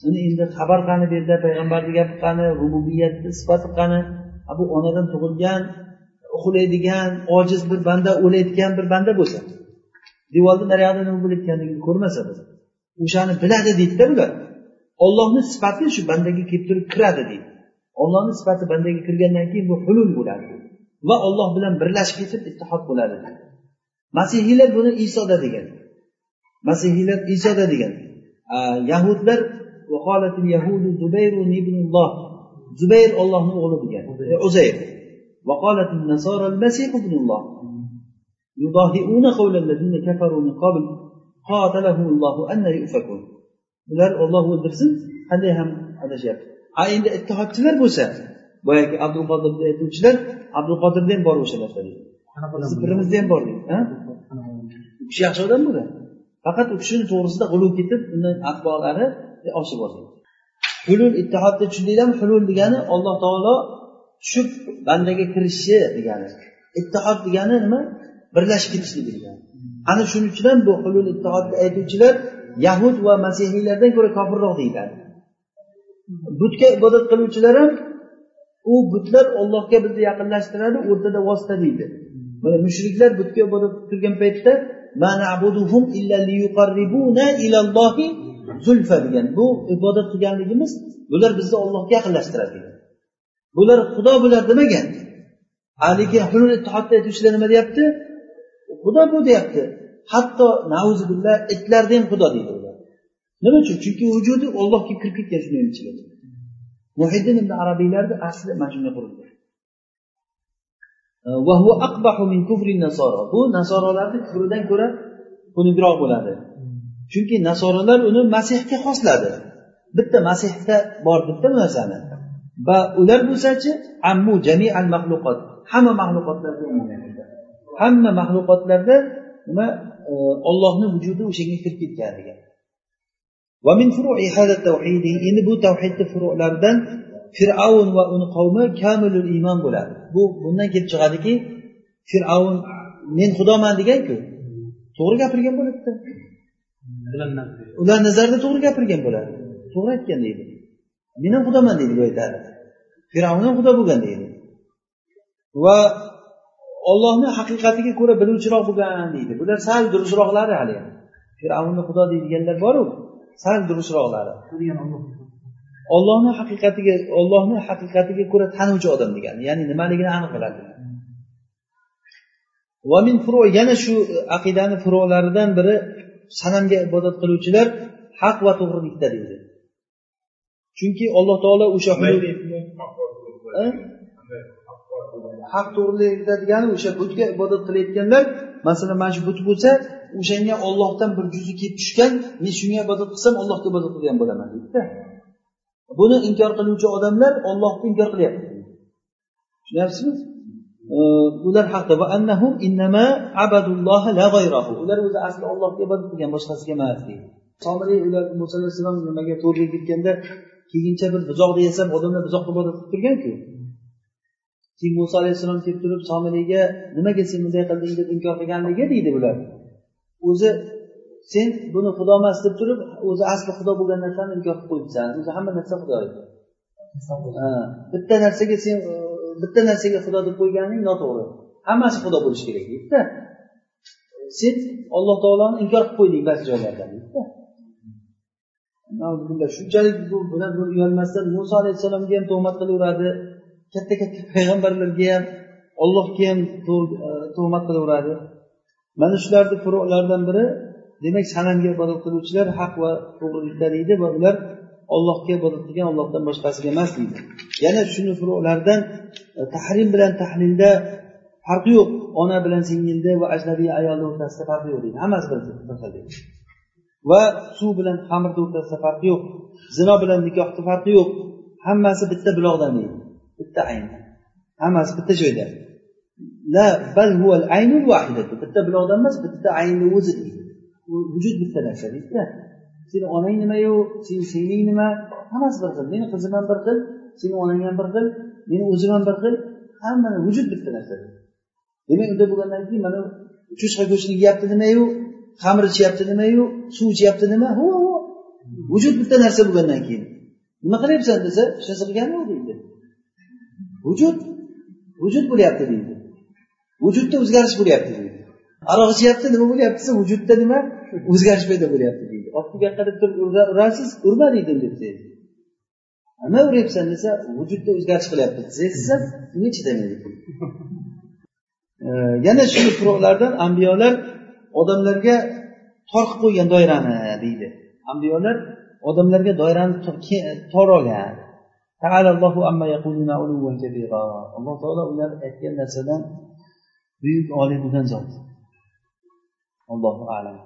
uni endi xabar qani bu yerda payg'ambarni gapi qani rububiyatni sifati qani bu onadan tug'ilgan uxlaydigan ojiz bir banda o'layotgan bir banda bo'lsa devorni nariyog'ida nima bo'layotganligini ko'rmasa biz o'shani biladi deydida bular ollohni sifati shu bandaga kelib turib kiradi deydi ollohni sifati bandaga kirgandan keyin bu hulul bo'ladi va olloh bilan birlashib ketib ittihod bo'ladi masihiylar buni isoda degan masihiylar isoda degan yahudlar zubayr ollohni o'g'li degan uzayr وقالت النصارى المسيح ابن الله يضاهئون قول الذين كفروا من قبل قاتلهم الله أن يؤفكون ular olloh o'ldirsin qanday ham adashyapti a endi ittihodchilar bo'lsa boyagi abdul qodirni aytuvchilar abdul qodirda ham bor o'sha narsa deydi birimizda ham bor deydi u kishi yaxshi odam bo'ldi. Faqat u kishini to'g'risida g'uluv ketib undan atbolari oshib borgan hulul ittihod deb tushundinglarmi hulul degani alloh taolo tushib bandaga kirishi degani. Ittihod degani nima? Birlashib ketishligi degani. Ana shuning uchun ham bu hulul ittihodni aytuvchilar yahud va masihiylardan ko'ra kofirroq deyiladi butga ibodat qiluvchilar ham u butlar ollohga bizni yaqinlashtiradi o'rtada vosita deydi. Mana mushriklar butga ibodat qilib turgan paytda zulfa degan. Bu ibodat qilganligimiz bular bizni ollohga yaqinlashtiradi degan bular xudo bular demagan. Haligi ittihodda aytuvchilar nima deyapti? Xudo bu deyapti. Hatto nauzubillah itlarni ham xudo deydi. Nima uchun? Chunki vujudi ollohga kirib ketgan shunday ichiga muhiddin ibn arabiylarni asli mana shunday qurilgan bu nasorolarni kufridan ko'ra xunukroq bo'ladi. Chunki nasoralar uni masihga xosladi. Bitta masihda bor bitta narsani va ular bo'lsachi ammu jami al maxluqot hamma maxluqotlarga hamma maxluqotlarda nima e, ollohni vujudi o'shanga kirib ketgan degan endi bu tavhidni furu'laridan fir'avn va uni qavmi kamilul iymon bo'ladi. Bu bundan kelib chiqadiki fir'avn men xudoman deganku. To'g'ri gapirgan bo'ladida. Ular nazarida to'g'ri gapirgan bo'ladi. To'g'ri aytgan deydi. Men ham xudoman deydi bu aytadi. Fir'avn ham xudo bo'lgan deydi. Va ollohni haqiqatiga ko'ra biluvchiroq bo'lgan deydi. Bular sal durustroqlari hali. Fir'avnni xudo deydiganlar boru sal durustroqlari. Ollohni haqiqatiga ollohni haqiqatiga ko'ra tanuvchi odam degani ya'ni nimaligini aniq biladi yana shu aqidani furolaridan biri sanamga ibodat qiluvchilar haq va to'g'rilikda deydi. Chunki alloh taolo o'sha haq to'g'rilikda degani. O'sha butga ibodat qilayotganlar masalan mana shu but bo'lsa o'shanga ollohdan bir juzi kelib tushgan men shunga ibodat qilsam allohga ibodat qilgan bo'laman deydida buni inkor qiluvchi odamlar ollohni inkor qilyapti. Tushunyapsizmi ular haqida ular o'zi asli ollohga ibodat qilgan boshqasiga emas deydi. Somiliy ular muso alayhissalom nimaga to'rga ketganda keyincha bir buzoqni yasab odamlar buzoqqa ibodat qilib turganku. Keyin muso alayhissalom kelib turib somiliyga nimaga sen bunday qilding deb inkor qilganligi? deydi bular. O'zi sen buni xudo emas deb turib o'zi asli xudo bo'lgan narsani inkor qilib qo'yibsan. O'zi hamma narsa xudo bitta narsaga sen bitta narsaga xudo deb qo'yganing noto'g'ri. Hammasi xudo bo'lishi kerak deydida sen alloh taoloni inkor qilib qo'yding ba'zi joylarda deydida shunchalik bilan uyalmasdan muso alayhissalomga ham tuhmat qilaveradi. Katta katta payg'ambarlarga ham ollohga ham e, tuhmat qilaveradi mana shularni furolardan biri demak sanamga ibodat qiluvchilar haq va to'g'rilikda deydi va ular ollohga ibodat qilgan ollohdan boshqasiga emas deydi. Yana shuni furolardan e, tahrim bilan tahlilda farqi yo'q. Ona bilan singilni va ajnabiy ayolni o'rtasida farqi yo'q deydi. Hammasi bir xil va suv bilan xamirni o'rtasida farqi yo'q. Zino bilan nikohni farqi yo'q. Hammasi bitta buloqdan deydi. Bitta ayn hammasi bitta joyda. La bal huval aynul vahidatu bitta buloqdan emas bitta aynni o'zi deydi. Vujud bitta narsa deydida seni onang nimayu seni singling nima? Hammasi bir xil. Meni qizim ham bir xil seni onang ham bir xil meni o'zim ham bir xil. Hammani vujud bitta narsa. Demak unday bo'lgandan keyin mana cho'chqa go'shtini yeyapti nimayu xamir ichyapti nimayu suv ichyapti nima? Vujud bitta narsa bo'lgandan keyin. Nima qilyapsan desa hech narsa qilganim yo'q deydi. Vujud. Vujud bo'lyapti deydi. Vujudda o'zgarish bo'lyapti deydi. Aroq ichyapti nima bo'lyapti desa vujudda nima? O'zgarish paydo bo'lyapti deydi. Otni bu yoqqa deb turib urasiz urma deydi. Deb nima uryapsan desa vujudda o'zgarish qilyapti. Desa unga chidamaydi (laughs) yana shu turoqlardan ambiyolar odamlarga tor qilib qo'ygan doirani deydi. Ambiyolar odamlarga doirani tor olgan. Alloh taolo ular aytgan narsadan buyuk oliy bo'lgan zot allohu alam